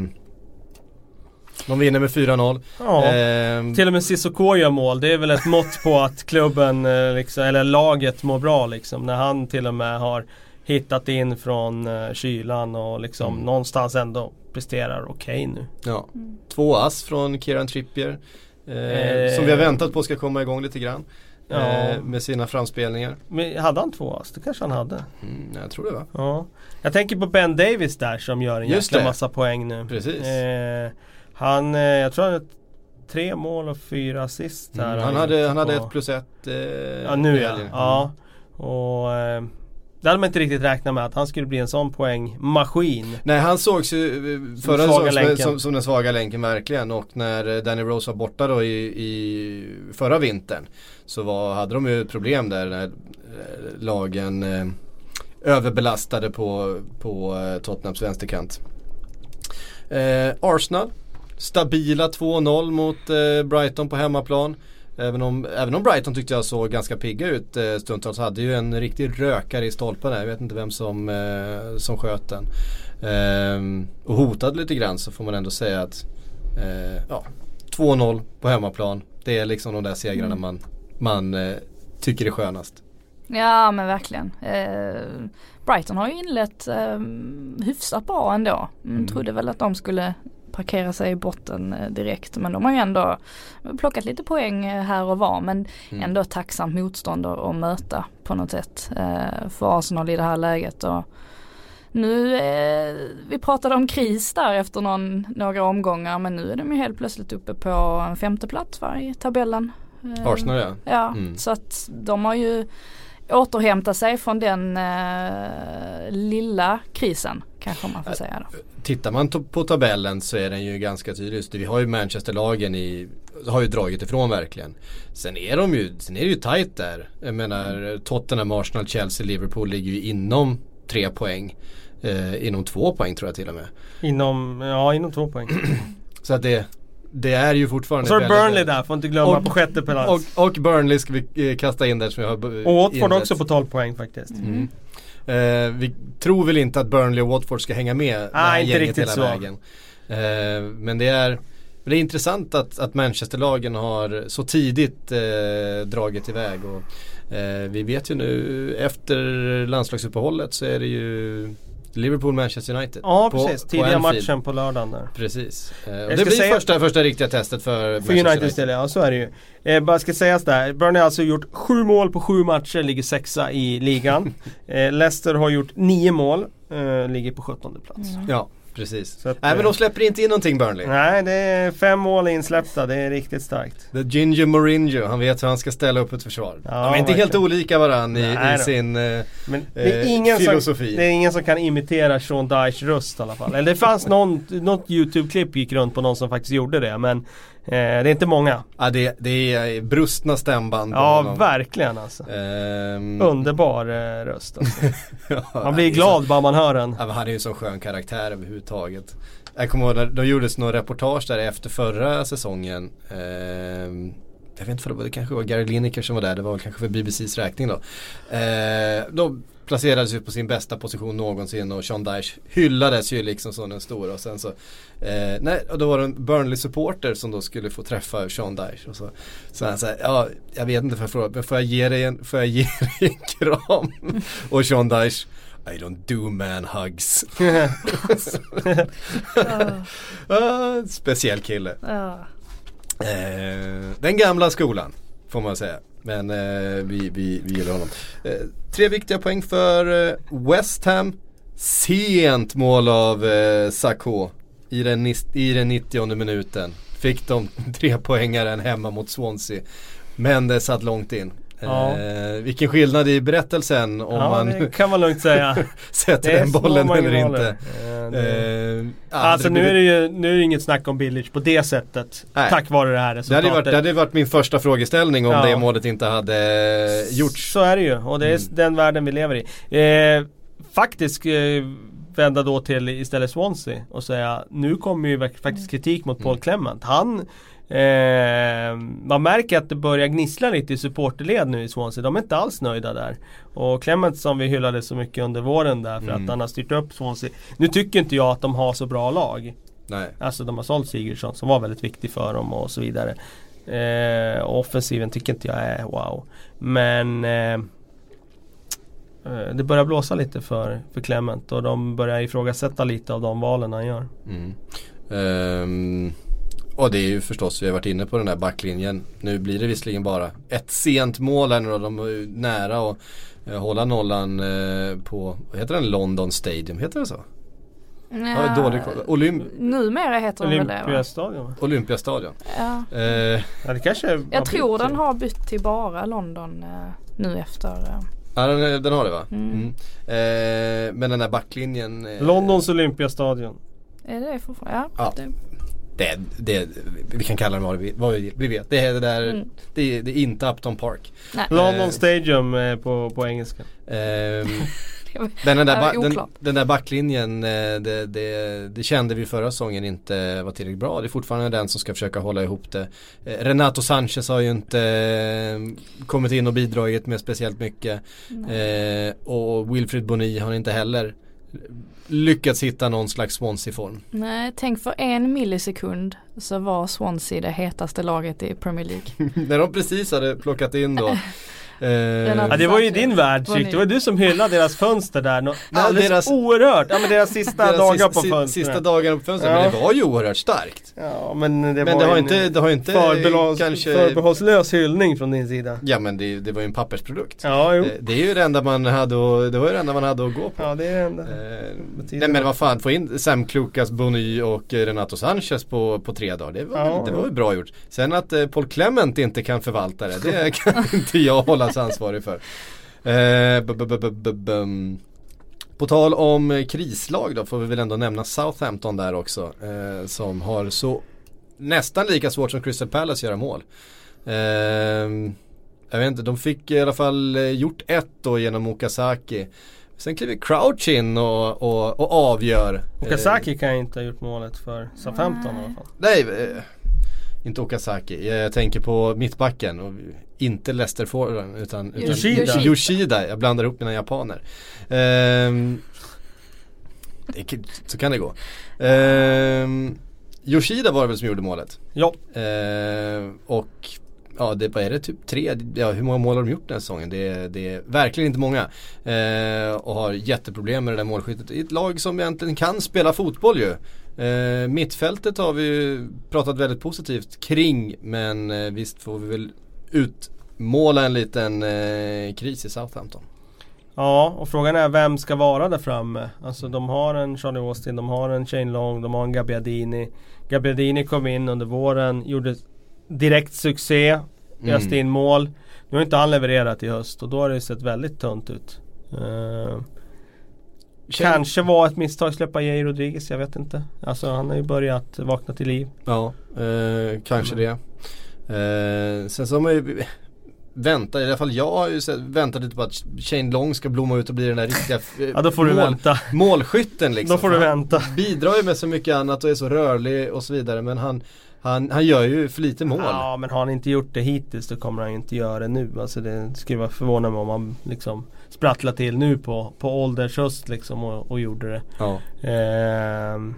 de vinner med 4-0. Ja, eh, till och med Cissoko gör mål. Det är väl ett mått på att klubben, eh, liksom, eller laget mår bra liksom. När han till och med har hittat in från uh, kylan och liksom mm. någonstans ändå presterar okej okay nu. Ja. Mm. Två ass från Kieran Trippier. Eh, eh, som vi har väntat på ska komma igång lite grann. Ja. Eh, med sina framspelningar. Men hade han två ass? Det kanske han hade. Mm, jag tror det va? Ja. Jag tänker på Ben Davis där som gör en Just jäkla det. massa poäng nu. Precis. Eh, han, eh, jag tror han har tre mål och fyra assist här. Mm, han, hade, han hade ett plus ett. Eh, ja nu ja. ja. Och det hade man inte riktigt räknat med att han skulle bli en sån poängmaskin. Nej han sågs ju eh, förra säsongen som, som, som, den svaga länken verkligen och när eh, Danny Rose var borta då i, i förra vintern så var, hade de ju ett problem där när eh, lagen eh, överbelastade på, på eh, Tottenhams vänsterkant. Eh, Arsenal Stabila 2-0 mot eh, Brighton på hemmaplan. Även om, även om Brighton tyckte jag såg ganska pigga ut eh, stundtals. Hade ju en riktig rökare i stolpen där. Jag vet inte vem som, eh, som sköt den. Eh, och hotade lite grann så får man ändå säga att eh, ja, 2-0 på hemmaplan. Det är liksom de där segrarna mm. man, man eh, tycker är skönast. Ja men verkligen. Eh, Brighton har ju inlett eh, hyfsat bra ändå. Mm. mm. Trodde väl att de skulle parkera sig i botten eh, direkt. Men de har ju ändå plockat lite poäng eh, här och var men mm. ändå tacksamt motstånd att möta på något sätt eh, för Arsenal i det här läget. Och nu, eh, vi pratade om kris där efter någon, några omgångar men nu är de ju helt plötsligt uppe på en femte plats va, i tabellen. Arsenal ja. Ja, mm. så att de har ju återhämta sig från den eh, lilla krisen kanske man får säga då. Tittar man på tabellen så är den ju ganska tydlig. Vi har ju Manchesterlagen i har ju dragit ifrån verkligen. Sen är de ju, sen är det ju tajt där. Jag menar Tottenham, Arsenal, Chelsea, Liverpool ligger ju inom tre poäng. Eh, inom två poäng tror jag till och med. Inom, ja inom två poäng. (clears throat) så att det det är ju fortfarande Och så är Burnley där, får inte glömma och, på sjätte plats. Och, och, Burnley ska vi eh, kasta in där som jag har Och Watford också på 12 poäng faktiskt. Mm. Eh, vi tror väl inte att Burnley och Watford ska hänga med Nej, inte riktigt hela så. vägen. Eh, men det är det är intressant att, att Manchesterlagen har så tidigt eh, dragit iväg. Och, eh, vi vet ju nu efter landslagsuppehållet så är det ju Liverpool Manchester United. Ja på, precis, tidiga matchen på lördagen där. Precis. Eh, det blir säga, första, första riktiga testet för, för United. United del, ja så är det ju. Eh, bara ska sägas där, Burnley har alltså gjort sju mål på sju matcher, ligger sexa i ligan. (laughs) eh, Leicester har gjort nio mål, eh, ligger på sjuttonde plats. Mm. Ja. Precis. Att, nej men de släpper inte in någonting Burnley. Nej det är fem mål insläppta, det är riktigt starkt. The Ginger Mourinho, han vet hur han ska ställa upp ett försvar. Ja, de är inte helt olika varandra i, i sin eh, men det är ingen filosofi. Som, det är ingen som kan imitera Sean Dyche röst i alla fall. Eller det fanns någon, något YouTube-klipp gick runt på någon som faktiskt gjorde det men Eh, det är inte många. Ja det, det är brustna stämband. Ja honom. verkligen alltså. Um... Underbar eh, röst alltså. (laughs) ja, man blir glad så... bara man hör den. Ja, han är ju en så skön karaktär överhuvudtaget. Jag kommer ihåg de gjordes några reportage där efter förra säsongen. Eh, jag vet inte det kanske var Gary Lineker som var där, det var kanske för BBCs räkning då. Eh, då placerades ju på sin bästa position någonsin och Sean Dyche hyllades ju liksom som den stora och sen så eh, Nej, och då var det en Burnley-supporter som då skulle få träffa Sean Dyche och så Så han sa, ja jag vet inte för jag fråga, men får jag ge dig en, får jag ge dig en kram? (laughs) och Sean Dyche i don't do man hugs. (laughs) (laughs) uh, speciell kille. Uh. Eh, den gamla skolan får man säga. Men eh, vi, vi, vi gillar honom. Eh, tre viktiga poäng för eh, West Ham. Sent mål av eh, Sakho i den, i den 90 minuten. Fick de (laughs) tre poängaren hemma mot Swansea. Men det satt långt in. Ja. Eh, vilken skillnad i berättelsen om ja, man det kan man lugnt säga. (laughs) sätter Det den bollen eller inte. Eh, det- Eh, Alltså nu är det ju nu är det inget snack om Billage på det sättet. Nej. Tack vare det här det resultatet. hade, varit, det hade varit min första frågeställning om Ja. det målet inte hade gjorts. Så är det ju och det är Mm. den världen vi lever i. Eh, faktiskt eh, vända då till istället Swansea och säga nu kommer ju faktiskt kritik mot Paul Mm. Clement. Han Eh, man märker att det börjar gnissla lite i supporterled nu i Swansea. De är inte alls nöjda där. Och Clement som vi hyllade så mycket under våren där för Mm. att han har styrt upp Swansea. Nu tycker inte jag att de har så bra lag. Nej. Alltså de har sålt Sigurdsson som var väldigt viktig för dem och så vidare. Eh, offensiven tycker inte jag är wow. Men eh, eh, det börjar blåsa lite för, för Clement och de börjar ifrågasätta lite av de valen han gör. Mm. Ehm, och det är ju förstås, vi har varit inne på den där backlinjen. Nu blir det visserligen bara ett sent mål här nu och de är ju nära att eh, hålla nollan eh, på, vad heter den, London Stadium, heter det så? Har dålig. Olymp Numera heter den väl det? Olympiastadion va? Olympiastadion. Ja. Eh, Ja det kanske Jag tror den har bytt till bara London eh, nu efter. Eh. ja den, den har det va? Mm. Mm. Eh, men den där backlinjen. eh, Londons Olympiastadion. Är det fortfarande? Ja. Ja. Det, Det, det, vi kan kalla den vad vi, vad vi vet, det är det där, Mm. det, är, det är inte Upton Park. nej. London Eh. Stadium eh, på, på engelska. Ehm, (laughs) Det den där, den, den där backlinjen, eh, det, det, det kände vi förra säsongen inte var tillräckligt bra. Det är fortfarande den som ska försöka hålla ihop det. Renato Sanchez har ju inte kommit in och bidragit med speciellt mycket. Eh, och Wilfred Boni har inte heller lyckats hitta någon slags Swansea-form. nej, tänk för en millisekund så var Swansea det hetaste laget i Premier League. (laughs) När de precis hade plockat in då (laughs) eh, Ja det var ju din värld Chick. Det var du som hyllade deras fönster där. Nå- Det Ja, deras- oerhört. Ja men deras sista deras dagar sista, på fönstret. Sista dagarna på fönstret. Ja. Men det var ju oerhört starkt. Ja men det Men var det har ju inte, det har inte förbehålls, kanske förbehållslös hyllning från din sida. Ja men det, det var ju en pappersprodukt. Ja jo. Det, det är ju det enda man hade att, det var ju det enda man hade att gå på. Ja det är det enda. Eh, nej men vad fan, få in Sam Klukas, Bony och eh, Renato Sanchez på, på tre dagar. Det var, Ja. det var ju bra gjort. Sen att eh, Paul Clement inte kan förvalta det, det kan (laughs) inte jag hållas ansvarig för. Eh. På tal om eh, krislag då får vi väl ändå nämna Southampton där också. Eh, som har så nästan lika svårt som Crystal Palace att göra mål. Eh, jag vet inte, de fick i alla fall eh, gjort ett då genom Okazaki. Sen kliver Crouch in och, och, och avgör. Okazaki kan ju inte ha gjort målet för Southampton i alla fall. Nej, eh, inte Okazaki. Jag tänker på mittbacken och inte Leicester forwarden utan, utan Yoshida. Yoshida. Jag blandar ihop mina japaner. Ehm, det, så kan det gå. Ehm, Yoshida var det väl som gjorde målet. Ja. Ehm, och ja, det, vad är det, typ tre, ja, hur många mål har de gjort den här säsongen? Det, är- det är verkligen inte många. Ehm, och har jätteproblem med det där målskyttet i ett lag som egentligen kan spela fotboll ju. Ehm, mittfältet har vi ju pratat väldigt positivt kring men eh, visst får vi väl utmåla en liten eh, kris i Southampton. Ja, och frågan är vem ska vara där framme? Alltså de har en Charlie Austin, de har en Shane Long, de har en Gabbiadini. Gabbiadini kom in under våren, gjorde direkt succé, Mm. öste in mål. Nu har inte han levererat i höst och då har det sett väldigt tunt ut. Eh, kanske var ett misstag att släppa Jay Rodriguez, jag vet inte. Alltså han har ju börjat vakna till liv. Ja, eh, kanske det. Eh, sen så har man ju väntat, i alla fall jag har ju väntat lite på att Shane Long ska blomma ut och bli den där riktiga eh, (laughs) Ja då får du mål, vänta. målskytten liksom. Då får du Han vänta. Bidrar ju med så mycket annat och är så rörlig och så vidare men han, han, han gör ju för lite mål. Ja men har han inte gjort det hittills då kommer han ju inte göra det nu. Alltså det skulle vara förvånande om han liksom sprattlar till nu på, på ålderns höst liksom och, och gjorde det. Ja. Ehm,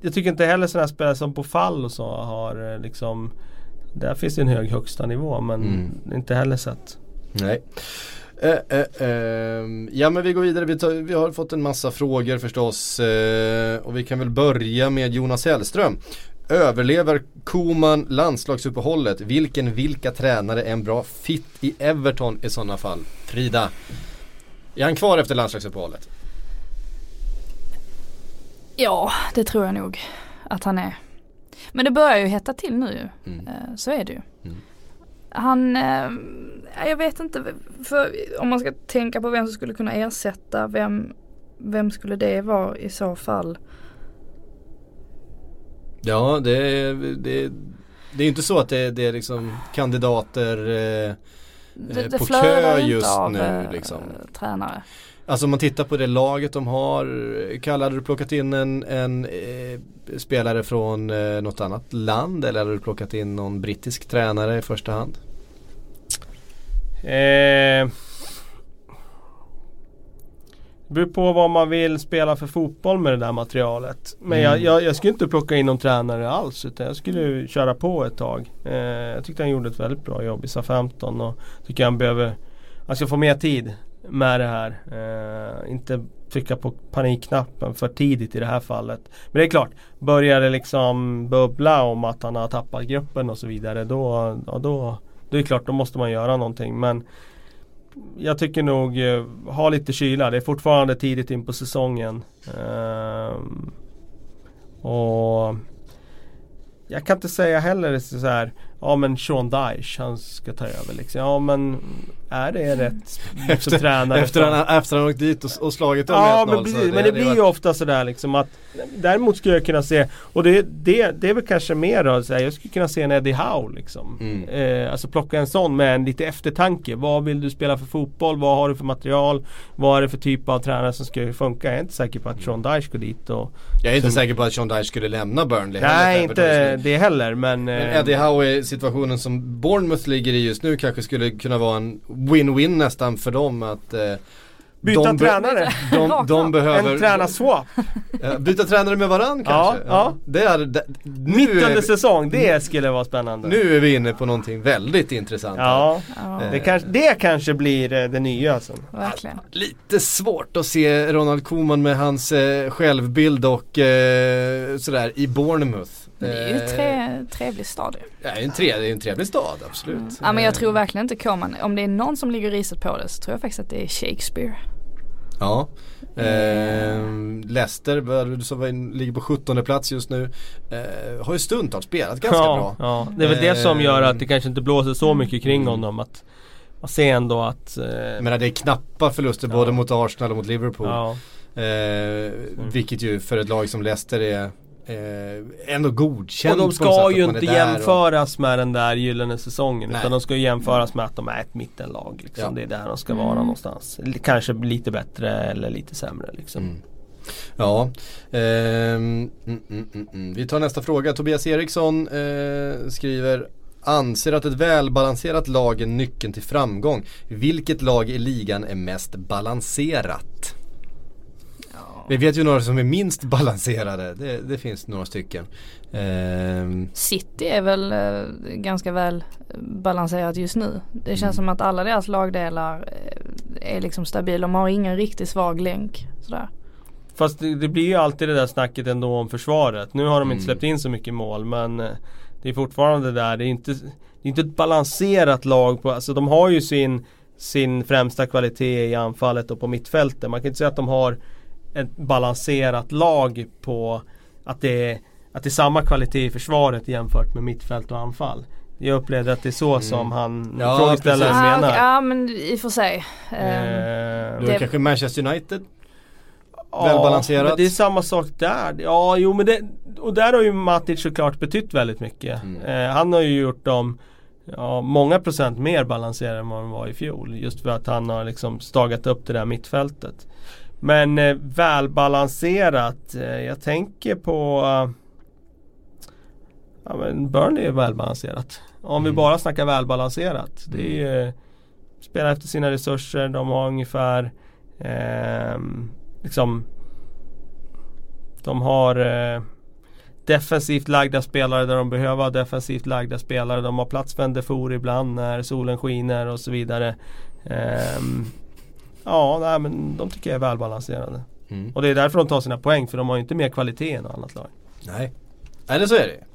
jag tycker inte heller sådana spelare som på fall och så har eh, liksom Där finns det en hög högsta nivå men Mm. inte heller sett. Nej. Eh, eh, ehm, ja men vi går vidare, vi, tar, vi har fått en massa frågor förstås eh, och vi kan väl börja med Jonas Hellström. Överlever Koman landslagsuppehållet? Vilken vilka tränare är en bra fit i Everton i sådana fall? Frida? Är han kvar efter landslagsuppehållet? Ja, det tror jag nog att han är. Men det börjar ju hetta till nu ju. Mm. Eh, Så är det ju. Mm. Han, eh, jag vet inte, för om man ska tänka på vem som skulle kunna ersätta, vem, vem skulle det vara i så fall? Ja, det, det, det är inte så att det, det är liksom kandidater eh, Det, det på kö just av nu eh, liksom. tränare. Alltså om man tittar på det laget de har. Kalle, hade du plockat in en, en eh, spelare från eh, något annat land eller hade du plockat in någon brittisk tränare i första hand? Eh, det beror på vad man vill spela för fotboll med det där materialet. Men jag, Mm. jag, jag skulle inte plocka in någon tränare alls utan jag skulle köra på ett tag. Eh, jag tyckte han gjorde ett väldigt bra jobb i SA-15 och tycker han behöver Han ska få mer tid med det här. Eh, inte trycka på panikknappen för tidigt i det här fallet. Men det är klart, börjar det liksom bubbla om att han har tappat gruppen och så vidare då, ja, då, då är det klart, då måste man göra någonting. Men jag tycker nog eh, ha lite kyla. Det är fortfarande tidigt in på säsongen. Ehm, och jag kan inte säga heller så här. Ja men Sean Dyche han ska ta över liksom. Ja men är det rätt (laughs) Efter, tränare? efter, han, efter han åkt dit och, och slagit dem Ja med 1-0, men precis, men det blir ju ofta sådär liksom att Däremot skulle jag kunna se Och det, det, det är väl kanske mer då, så här, jag skulle kunna se en Eddie Howe liksom Mm. eh, Alltså plocka en sån med en lite eftertanke Vad vill du spela för fotboll? Vad har du för material? Vad är det för typ av tränare som ska funka? Jag är inte säker på att Sean Dyche går dit och Jag är inte som- säker på att Sean Dyche skulle lämna Burnley heller Nej för inte det heller men, Men eh, Eddie Howe situationen som Bournemouth ligger i just nu kanske skulle kunna vara en win-win nästan för dem att eh, Byta de tränare de, de av. (laughs) behöver En tränarswap Ja, Byta tränare med varann kanske? ja. Det är, det, Mitt nu, under är, säsong, det skulle vara spännande nu är vi inne på någonting väldigt intressant. Ja, Ja, Eh, det kanske, det kanske blir eh, det nya alltså. verkligen. Lite svårt att se Ronald Koeman med hans eh, självbild och eh, sådär i Bournemouth Men det är ju Eh, tre, trevlig stad ju. Ja, det är en, tre, det är en trevlig stad, absolut. Ja men jag Eh, tror verkligen inte Koman, om det är någon som ligger riset på det så tror jag faktiskt att det är Shakespeare. Ja. Eh, Leicester, vad- som ligger på 17 plats just nu, eh, har ju stundtals spelat ganska ja, bra. Ja, det är väl det som gör att det kanske inte blåser så mycket kring Mm. honom. Att man ser ändå att... Eh, menar det är knappa förluster Ja. både mot Arsenal och mot Liverpool. ja, Eh, Vilket ju för ett lag som Leicester är eh, ändå godkänt och de ska ju inte där och- jämföras med den där gyllene säsongen. Nej. Utan de ska ju jämföras med att de är ett mittenlag. Liksom. Ja. Det är där de ska Mm. vara någonstans. L- Kanske lite bättre eller lite sämre liksom. Mm. Ja, ehm, mm, mm, mm, mm. vi tar nästa fråga. Tobias Eriksson eh, skriver Anser att ett välbalanserat lag är nyckeln till framgång. Vilket lag i ligan är mest balanserat? Vi vet ju några som är minst balanserade. Det, det finns några stycken. Ehm, City är väl eh, ganska väl eh, balanserat just nu. Det känns Mm. som att alla deras lagdelar eh, är liksom stabila. De har ingen riktigt svag länk. Sådär. Fast det, det blir ju alltid det där snacket ändå om försvaret. Nu har de Mm. inte släppt in så mycket mål men eh, Det är fortfarande där, det är inte, det är inte ett balanserat lag på, alltså de har ju sin Sin främsta kvalitet i anfallet och på mittfältet. Man kan inte säga att de har Ett balanserat lag på Att det är Att det är samma kvalitet i försvaret jämfört med mittfält och anfall. Jag upplevde att det är så Mm. som han Ja, frågeställaren precis. Ah, menar. okej, ja men i och för sig. Ehm, Eh, då är det Det- kanske Manchester United? Ja, Välbalanserat. men det är samma sak där. Ja, jo men det, och där har ju Matic såklart betytt väldigt mycket. Mm. Eh, han har ju gjort dem ja, många procent mer balanserade än vad de var i fjol. Just för att han har liksom stagat upp det där mittfältet. Men eh, välbalanserat. Eh, jag tänker på eh, Ja men Burnley är välbalanserat. Om vi Mm. bara snackar välbalanserat. Det är ju Spela efter sina resurser. De har ungefär ehm, Liksom De har eh, Defensivt lagda spelare där de behöver ha defensivt lagda spelare. De har plats för en Defour ibland när solen skiner och så vidare. Ehm, ja, nej, men de tycker jag är välbalanserade. Mm. Och det är därför de tar sina poäng för de har ju inte mer kvalitet än något annat lag. Nej, eller så är det.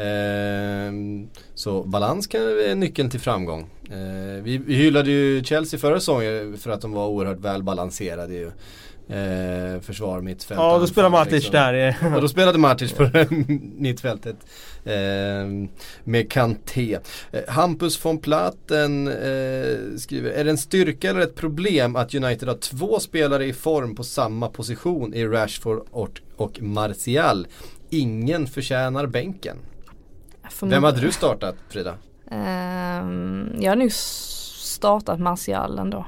Ehm, så balans kan är nyckeln till framgång. Ehm, vi, vi hyllade ju Chelsea förra säsongen för att de var oerhört välbalanserade ju. Eh, försvar, mittfält. Ja, då spelar Matic liksom. där. Och då spelade Matic på (laughs) mittfältet eh, med Kanté. Eh, Hampus von Platen eh, skriver, är det en styrka eller ett problem att United har två spelare i form på samma position i Rashford och, och Martial? Ingen förtjänar bänken. Vem hade du startat Frida? Um, jag har nog startat Martial ändå.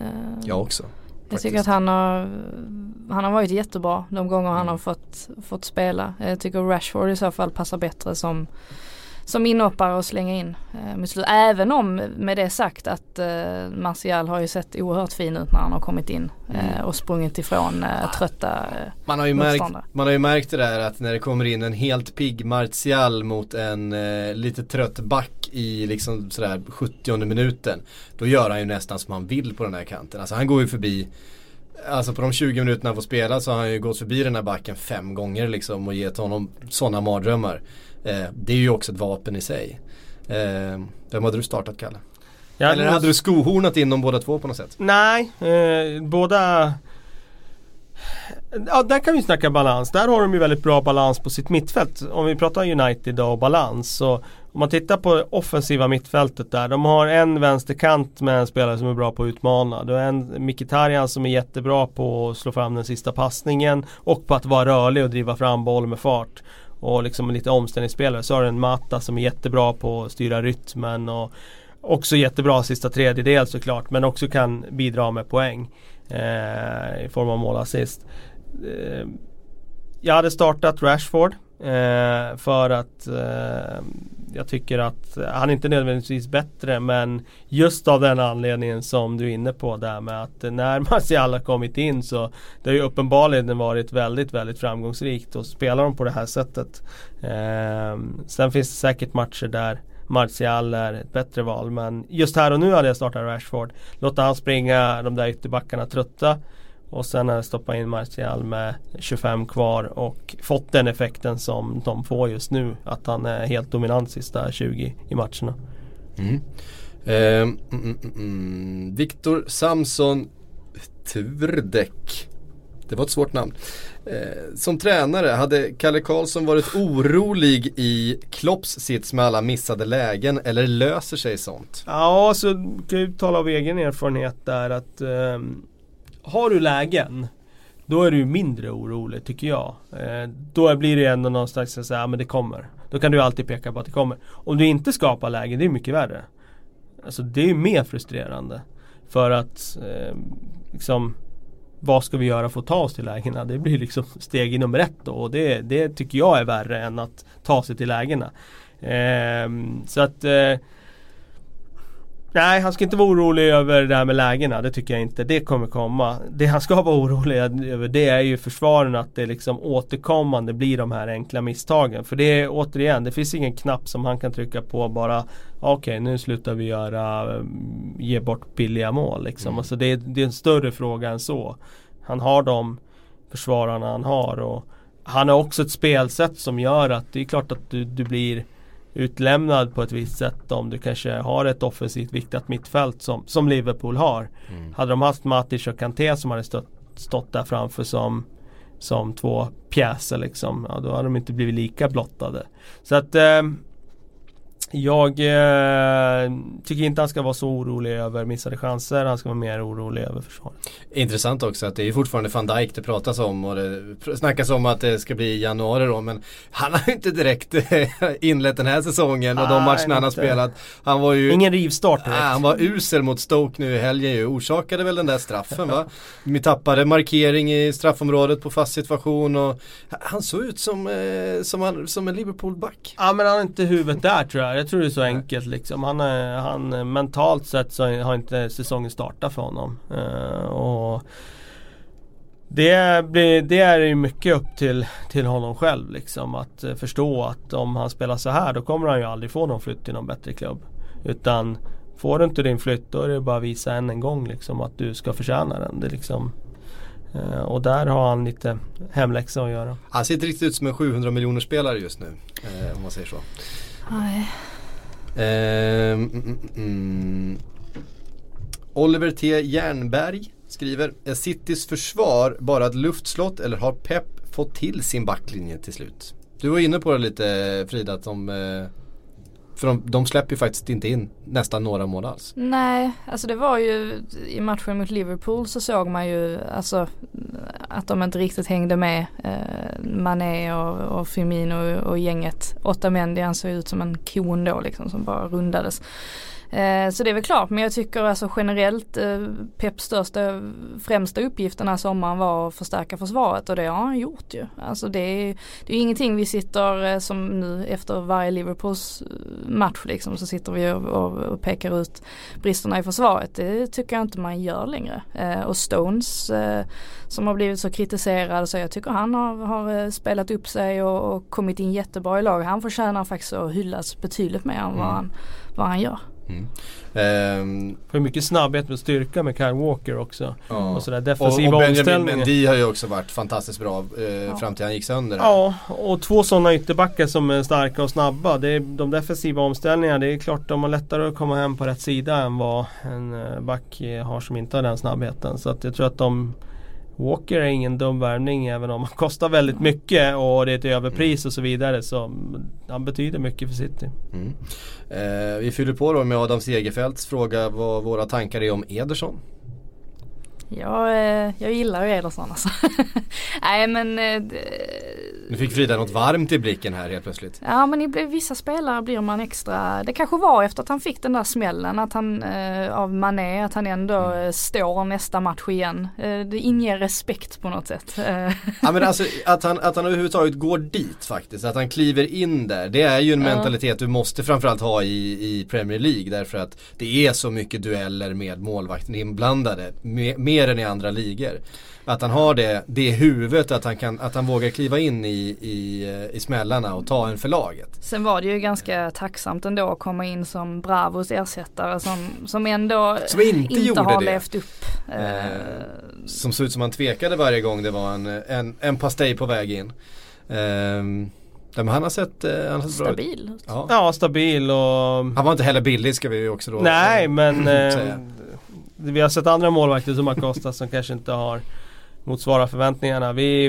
Uh, jag också. Jag tycker att han har, han har varit jättebra de gånger han har fått, fått spela. Jag tycker Rashford i så fall passar bättre som, som inhoppare och slänga in eh, Även om med det sagt att eh, Martial har ju sett oerhört fin ut när han har kommit in eh, mm. och sprungit ifrån eh, trötta eh, man har, ju märkt, man har ju märkt det där att när det kommer in en helt pigg Martial mot en eh, lite trött back i liksom sådär 70 minuten. Då gör han ju nästan som han vill på den här kanten. Alltså han går ju förbi Alltså på de 20 minuterna han får spela så har han ju gått förbi den här backen fem gånger liksom och gett honom sådana mardrömmar. Eh, det är ju också ett vapen i sig. Eh, vem hade du startat Kalle? Ja, Eller hade du skohornat in dem båda två på något sätt? Nej, eh, båda Ja, där kan vi snacka balans. Där har de ju väldigt bra balans på sitt mittfält. Om vi pratar United och balans. Så om man tittar på offensiva mittfältet där. De har en vänsterkant med en spelare som är bra på att utmana. Du har en Mkhitaryan som är jättebra på att slå fram den sista passningen. Och på att vara rörlig och driva fram boll med fart och liksom lite omställningsspelare. Så har du en Mata som är jättebra på att styra rytmen och också jättebra sista tredjedel såklart men också kan bidra med poäng eh, i form av målassist. Eh, jag hade startat Rashford eh, för att eh, jag tycker att han är inte nödvändigtvis bättre men just av den anledningen som du är inne på där med att när Martial har kommit in så det har ju uppenbarligen varit väldigt väldigt framgångsrikt och spelar de på det här sättet. Eh, sen finns det säkert matcher där Martial är ett bättre val men just här och nu hade jag startat Rashford. Låta han springa de där ytterbackarna trötta och sen har jag stoppat in Martial med 25 kvar och fått den effekten som de får just nu. Att han är helt dominant sista 20 i matcherna. Mm. Eh, mm, mm. Viktor Samson Turdek. Det var ett svårt namn. Eh, som tränare, hade Kalle Karlsson varit orolig i Klopps sits med alla missade lägen eller löser sig sånt? Ja, så kan jag tala av egen erfarenhet där att eh, har du lägen då är du mindre orolig tycker jag. Eh, då blir det ändå någon slags att säga, ja men det kommer. Då kan du alltid peka på att det kommer. Om du inte skapar läge, det är mycket värre. Alltså det är mer frustrerande. För att eh, liksom vad ska vi göra för att ta oss till lägena? Det blir liksom (laughs) steg nummer ett då och det, det tycker jag är värre än att ta sig till lägena. Eh, så att eh, Nej, han ska inte vara orolig över det här med lägena. Det tycker jag inte. Det kommer komma. Det han ska (laughs) vara orolig över det är ju försvaren att det liksom återkommande blir de här enkla misstagen. För det är återigen, det finns ingen knapp som han kan trycka på bara Okej, okay, nu slutar vi göra ge bort billiga mål liksom. Mm. Alltså det, är, det är en större fråga än så. Han har de försvararna han har och han har också ett spelsätt som gör att det är klart att du, du blir utlämnad på ett visst sätt om du kanske har ett offensivt viktat mittfält som, som Liverpool har. Mm. Hade de haft Matic och Kanté som hade stått, stått där framför som, som två pjäser liksom, ja, då hade de inte blivit lika blottade. Så att eh, jag eh, tycker inte han ska vara så orolig över missade chanser. Han ska vara mer orolig över försvaret. Intressant också att det är fortfarande van Dijk det pratas om och det snackas om att det ska bli januari då. Men han har ju inte direkt inlett den här säsongen och de matcherna han har spelat. Han var ju Ingen rivstart direkt. han var usel mot Stoke nu i helgen ju. Orsakade väl den där straffen va? (laughs) Vi tappade markering i straffområdet på fast situation och han såg ut som, eh, som, som en Liverpool-back. Ja men han har inte huvudet där tror jag. Jag tror det är så enkelt liksom. Han, är, han mentalt sett så har inte säsongen startat för honom. Uh, och det, blir, det är ju mycket upp till, till honom själv liksom. Att uh, förstå att om han spelar så här då kommer han ju aldrig få någon flytt till någon bättre klubb. Utan får du inte din flytt då är det bara att visa än en gång liksom att du ska förtjäna den. Det liksom, uh, och där har han lite hemläxa att göra. Han ser inte riktigt ut som en 700 miljoner spelare just nu. om man säger så. Nej. Mm, mm, mm, Oliver T Jernberg skriver, är Citys försvar bara ett luftslott eller har Pep fått till sin backlinje till slut? Du var inne på det lite Frida, att de, eh, för de, de släpper ju faktiskt inte in nästan några mål alls. Nej, alltså det var ju i matchen mot Liverpool så såg man ju alltså att de inte riktigt hängde med eh, Mané och, och Firmino och, och gänget. Otamendi han såg ut som en kon då liksom som bara rundades. Eh, så det är väl klart men jag tycker alltså generellt eh, Peps största främsta uppgift den här sommaren var att förstärka försvaret och det har han gjort ju. Alltså det är, det är ingenting vi sitter eh, som nu efter varje Liverpools match liksom så sitter vi och, och, och, pekar ut bristerna i försvaret. Det tycker jag inte man gör längre. och Stones som har blivit så kritiserad så jag tycker han har, har spelat upp sig och, och, kommit in jättebra i lag. Han förtjänar faktiskt att hyllas betydligt mer än mm. vad, han, vad han gör. Mm. Um, För mycket snabbhet med styrka med Kyle Walker också. Ja. Och sådär defensiva och, och omställningar. Mendy har ju också varit fantastiskt bra eh, ja. fram till han gick sönder. Ja, och två sådana ytterbackar som är starka och snabba. Det är, de defensiva omställningarna, det är klart de har lättare att komma hem på rätt sida än vad en eh, back har som inte har den snabbheten. Så att jag tror att de Walker är ingen dum värvning även om han kostar väldigt mycket och det är ett överpris och så vidare. Så han betyder mycket för City. Mm. Eh, vi fyller på då med Adam Segerfeldts fråga vad våra tankar är om Ederson. Ja, eh, jag gillar ju Ederson alltså. (laughs) Nej men eh, nu fick Frida något varmt i blicken här helt plötsligt. Ja men i vissa spelare blir man extra, det kanske var efter att han fick den där smällen att han, eh, av Mané, att han ändå mm. Står nästa match igen. Det inger respekt på något sätt. (laughs) Ja men alltså att han, att han överhuvudtaget går dit faktiskt, att han kliver in där. Det är ju en mentalitet du måste framförallt ha i, i Premier League därför att det är så mycket dueller med målvakten inblandade. Mer än i andra ligor. Att han har det, det huvudet att han, kan, att han vågar kliva in i, i, eh, i smällarna och ta en för laget. Sen var det ju ganska tacksamt ändå att komma in som Bravos ersättare som, som ändå som inte, inte har det. levt upp. Eh, som såg ut som han tvekade varje gång det var en, en, en pastej på väg in. Eh, men han har sett, eh, han har sett stabil bra ut. Ja. ja. stabil och Han var inte heller billig ska vi ju också då Nej men (clears throat) eh, Vi har sett andra målvakter som har kostat som kanske inte har motsvarar förväntningarna. Vi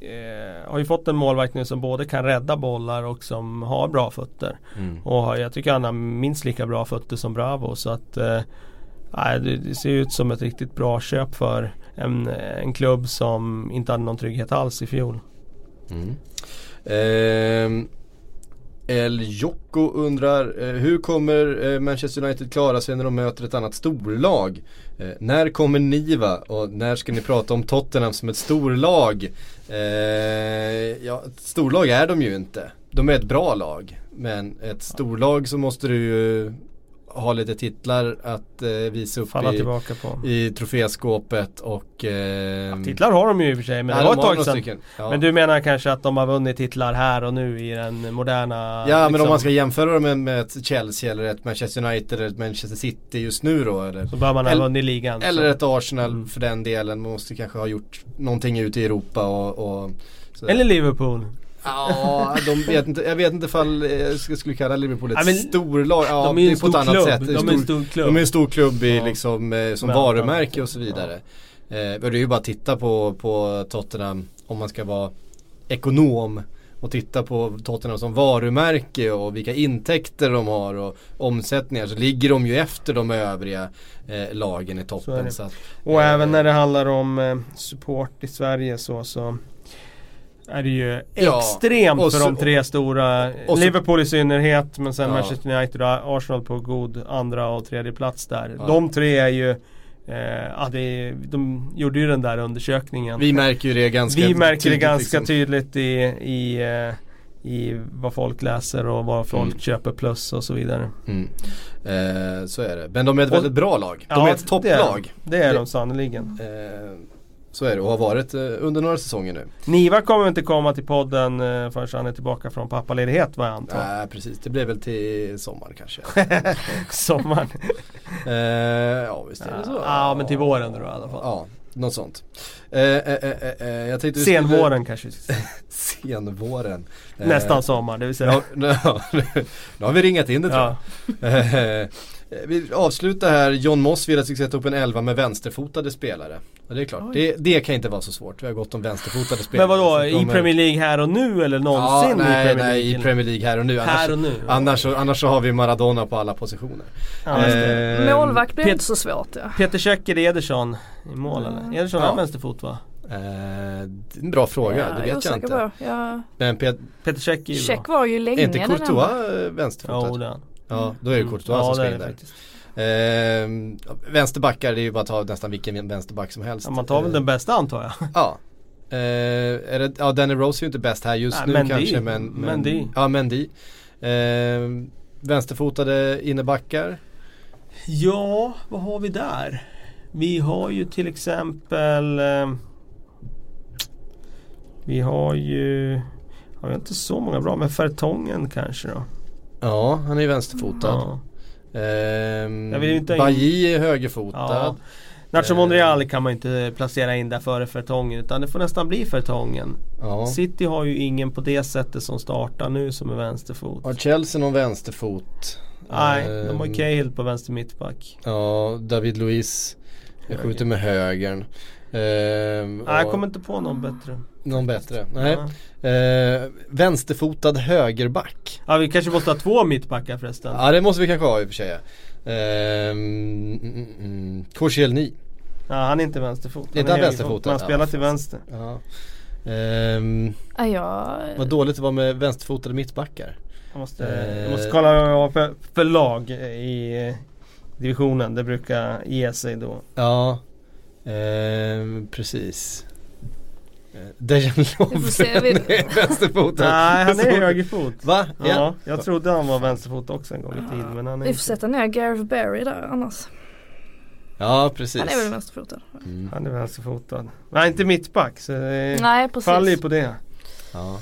eh, har ju fått en målvakt nu som både kan rädda bollar och som har bra fötter. Mm. Och jag tycker han har minst lika bra fötter som Bravo. Så att eh, det, det, ser ut som ett riktigt bra köp för en, en klubb som inte hade någon trygghet alls i fjol. Mm. Eh, El Jocko undrar eh, hur kommer eh, Manchester United klara sig när de möter ett annat storlag? Eh, när kommer Niva och när ska ni prata om Tottenham som ett storlag? Eh, ja, ett storlag är de ju inte. De är ett bra lag. Men ett storlag så måste du ju ha lite titlar att eh, visa upp i, i troféskåpet och eh, ja, Titlar har de ju i och för sig men det var ett tag sedan. Ja. Men du menar kanske att de har vunnit titlar här och nu i den moderna Ja liksom... men om liksom- man ska jämföra dem med, med ett Chelsea eller ett Manchester United eller ett Manchester City just nu då eller, Så bör man ha vunnit ligan Eller så. ett Arsenal mm. för den delen. Man måste kanske ha gjort någonting ute i Europa och, och Eller Liverpool Ja, de vet inte, jag vet inte ifall jag skulle kalla Liverpool ett ja, storlag. Ja, de är är på ett annat sätt. De är en stor klubb. De är en stor klubb i, ja. liksom, eh, som varumärke och så vidare. Ja. Eh, det är ju bara att titta på, på Tottenham om man ska vara ekonom och titta på Tottenham som varumärke och vilka intäkter de har och omsättningar så ligger de ju efter de övriga eh, lagen i toppen. Så så att, och eh, även när det handlar om eh, support i Sverige så, så är det ju extremt ja, så, för de tre stora. Så, Liverpool i synnerhet men sen ja. Manchester United och Arsenal på god andra och tredje plats där. Ja. De tre är ju eh, ja, det, de gjorde ju den där undersökningen. Vi märker ju det ganska Vi märker tydligt, det ganska liksom. tydligt i, i, eh, i vad folk läser och vad folk mm. köper plus och så vidare. Mm. Eh, så är det. Men de är ett väldigt bra lag. De är ett topplag. Det är, det är de sannerligen. Eh, så är det och har varit eh, under några säsonger nu. Niva kommer inte komma till podden eh, förrän han är tillbaka från pappaledighet vad jag antar. Nej precis, det blir väl till sommaren kanske. (laughs) sommaren? eh, ja visst är det så. Ja men till våren då i alla fall. Ja, något sånt. Eh, eh, eh, jag tänkte Senvåren kanske (laughs) Senvåren. Nästan sommar det vill säga. Nu, (laughs) nu har vi ringat in det tror jag. Eh, Vi avslutar här, John Moss vill att vi ska sätta upp en elva med vänsterfotade spelare. Och det är klart, det, det kan inte vara så svårt. Vi har gått om vänsterfotade Men spelare. vadå, som i kommer- Premier League här och nu eller Ja, någonsin nej, i Premier nej, League? i Premier League här och nu. Annars, Här och nu? annars, så, annars så har vi Maradona på alla positioner. Ja. Eh, Målvakt blir Pet- inte så svårt ja. Peter Käcker Ederson i mål Mm. eller? Ederson Ja. har vänsterfot va? Eh, det är en bra fråga, ja, det jag vet jag osäker inte. på. Ja. Men Pet, Peter Käcker är ju bra. var ju länge är inte Courtois eh, vänsterfotad? Jo det är han. Ja, då är det Courtois ja, som in där. faktiskt. Eh, vänsterbackar, det är ju bara att ta nästan vilken vänsterback som helst. Ja, man tar väl den bästa antar jag. (laughs) Ja. Eh, är det, ja, Danny Rose är ju inte bäst här just Nej, nu Mendy. kanske men, men Mendy. Ja, Mendy. Eh, vänsterfotade innebackar. Ja, vad har vi där? Vi har ju till exempel eh, Vi har ju Har vi inte så många bra men Fertongen kanske då? Ja, han är ju vänsterfotad. Ja. Ehm, Bajy är högerfotad. Ja. Nacho Monreal kan man inte placera in där före Fertongen utan det får nästan bli Fertongen. Ja. City har ju ingen på det sättet som startar nu som är vänsterfot. Har Chelsea någon vänsterfot? Nej, de har Ehm, Cahill på vänster mittback. Ja, David Luiz. Jag skjuter med högern. Ehm, Nej, jag kommer inte på någon bättre. Någon bättre? Nej. Ja. Eh, vänsterfotad högerback. Ja, vi kanske måste ha två mittbackar förresten. Ja det måste vi kanske ha i och för sig. Ehm, mm, mm. Koscielny. Ja, han är inte vänsterfot. Är inte han vänsterfotad? men Han spelar Ja, till vänster. Ja. Ehm, Ja, jag, vad dåligt det var med vänsterfotade mittbackar. Jag måste, Eh. jag måste kolla vad jag har för, för lag i eh, divisionen. Det brukar ge sig då. Ja, ehm, precis. Eh, Dejan (laughs) vi- Lovren är vänsterfotad. Nej, han är högerfot. Va? Ja, jag trodde han var vänsterfot också en gång i tiden. Men han är vi får sätta ner Gareth Barry där annars. Ja, precis. Han är väl vänsterfotad? Mm. Han är vänsterfotad. Nej, inte mittback. Så det Nej precis. faller ju på det. Ja,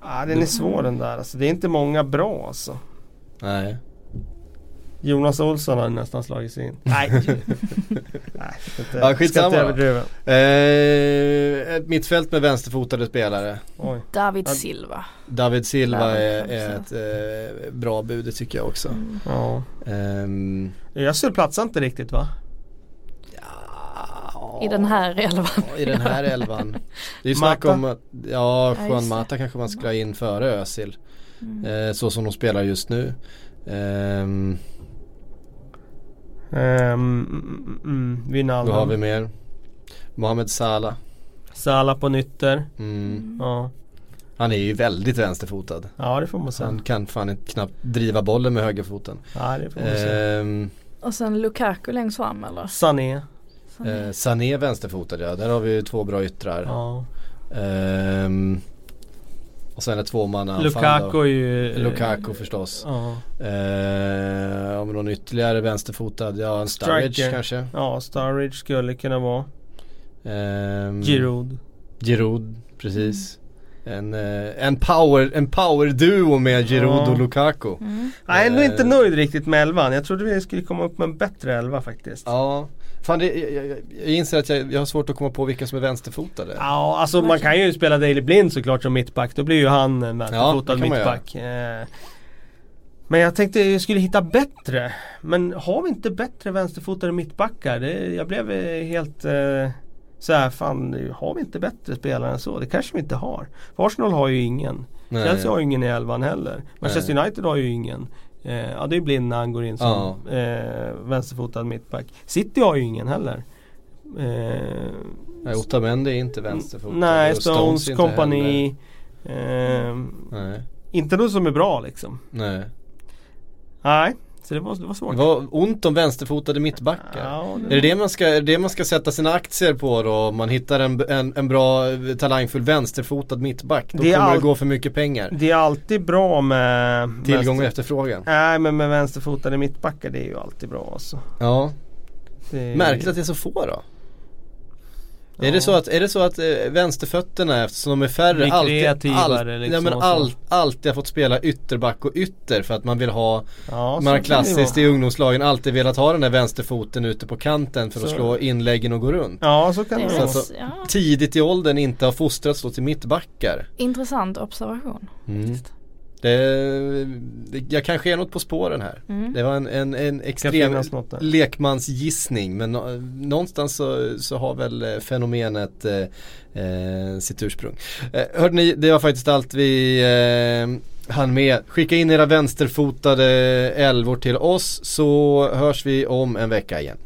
Ah, den är svår den där. Alltså, det är inte många bra alltså. nej. Jonas Olsson har nästan slagit sig in. (laughs) Nej, Nej inte, Ja, skitsamma överdriva. Eh, ett mittfält med vänsterfotade spelare. Oj. David. Silva. David Silva är, är ett eh, bra bud, det tycker jag också. Mm. Ja. Ehm, Ösel platsar inte riktigt va? ja, I den här elvan. I den här elvan. Det är ju (laughs) snack om att, ja, Juan. Mata kanske man skulle ha in före Özil. Mm. Eh, så som de spelar just nu. Ehm, Um, mm, mm, då Wijnaldum. har vi mer. Mohamed Salah. Salah på nytter. Mm. Ja. Han är ju väldigt vänsterfotad. ja, det får man säga. han kan fan inte knappt driva bollen med högerfoten. Ja, det får man säga. Ehm, Och sen Lukaku längst fram eller? Sané. eh, Sané vänsterfotad ja, där har vi ju två bra yttrar. Ja. Ehm, och sen ett tvåmannaanfall Lukaku är ju... Lukaku förstås. Ja. Eh, om någon ytterligare vänsterfotad, ja en Sturridge Striker. kanske. ja, Sturridge skulle kunna vara. Ehm, Giroud. Giroud, precis. En, eh, en, power, en power duo med Giroud Ja. och Lukaku. Mm. Jag är ändå Eh. inte nöjd riktigt med elvan. Jag trodde vi skulle komma upp med en bättre elva faktiskt. Ja, fan det, jag, jag, inser att jag, jag har svårt att komma på vilka som är vänsterfotade. Ja, alltså man kan ju spela Daley Blind såklart som mittback. Då blir ju han en Ja, vänsterfotad man mittback. Eh, Men jag tänkte jag skulle hitta bättre. Men har vi inte bättre vänsterfotade mittbackar? Det, jag blev eh, helt eh, så här, fan har vi inte bättre spelare än så? Det kanske vi inte har. För Arsenal har ju ingen. Nej. Chelsea har ju ingen i elvan heller. Manchester United har ju ingen. Eh, ja det är blind när han går in som eh, vänsterfotad mittback. City har ju ingen heller. Eh, Nej, Otamendi är inte vänsterfotad. Nej, Stones, inte kompani. Eh. Nej, inte något som är bra liksom. nej. Nej, så det var, det var svårt. Det var ont om vänsterfotade mittbackar. Ja, Är det det man ska, är det det man ska sätta sina aktier på då? Om man hittar en, en, en bra talangfull vänsterfotad mittback. Då Det kommer det all- gå för mycket pengar. Det är alltid bra med Tillgång och vänster- efterfrågan. Nej men med vänsterfotade mittbackar det är ju alltid bra alltså. Ja, Det är- märkligt att det är så få då. Är, Ja. det så att, är det så att eh, vänsterfötterna eftersom de är färre alltid, kreativare liksom ja, men all, alltid har fått spela ytterback och ytter för att man vill ha Ja, Man har klassiskt i ungdomslagen alltid velat ha den där vänsterfoten ute på kanten för att Så. slå inläggen och gå runt. Ja så kan Det det är vara. Så- ja, Tidigt i åldern inte har fostrats då till mittbackar. intressant observation. Mm. faktiskt. Det, det, jag kanske är något på spåren här. Mm. Det var en, en, en extrem lekmansgissning men nå- någonstans så, så har väl eh, fenomenet eh, eh, sitt ursprung. Eh, hörde ni, det var faktiskt allt vi eh, hann med. Skicka in era vänsterfotade älvor till oss så hörs vi om en vecka igen.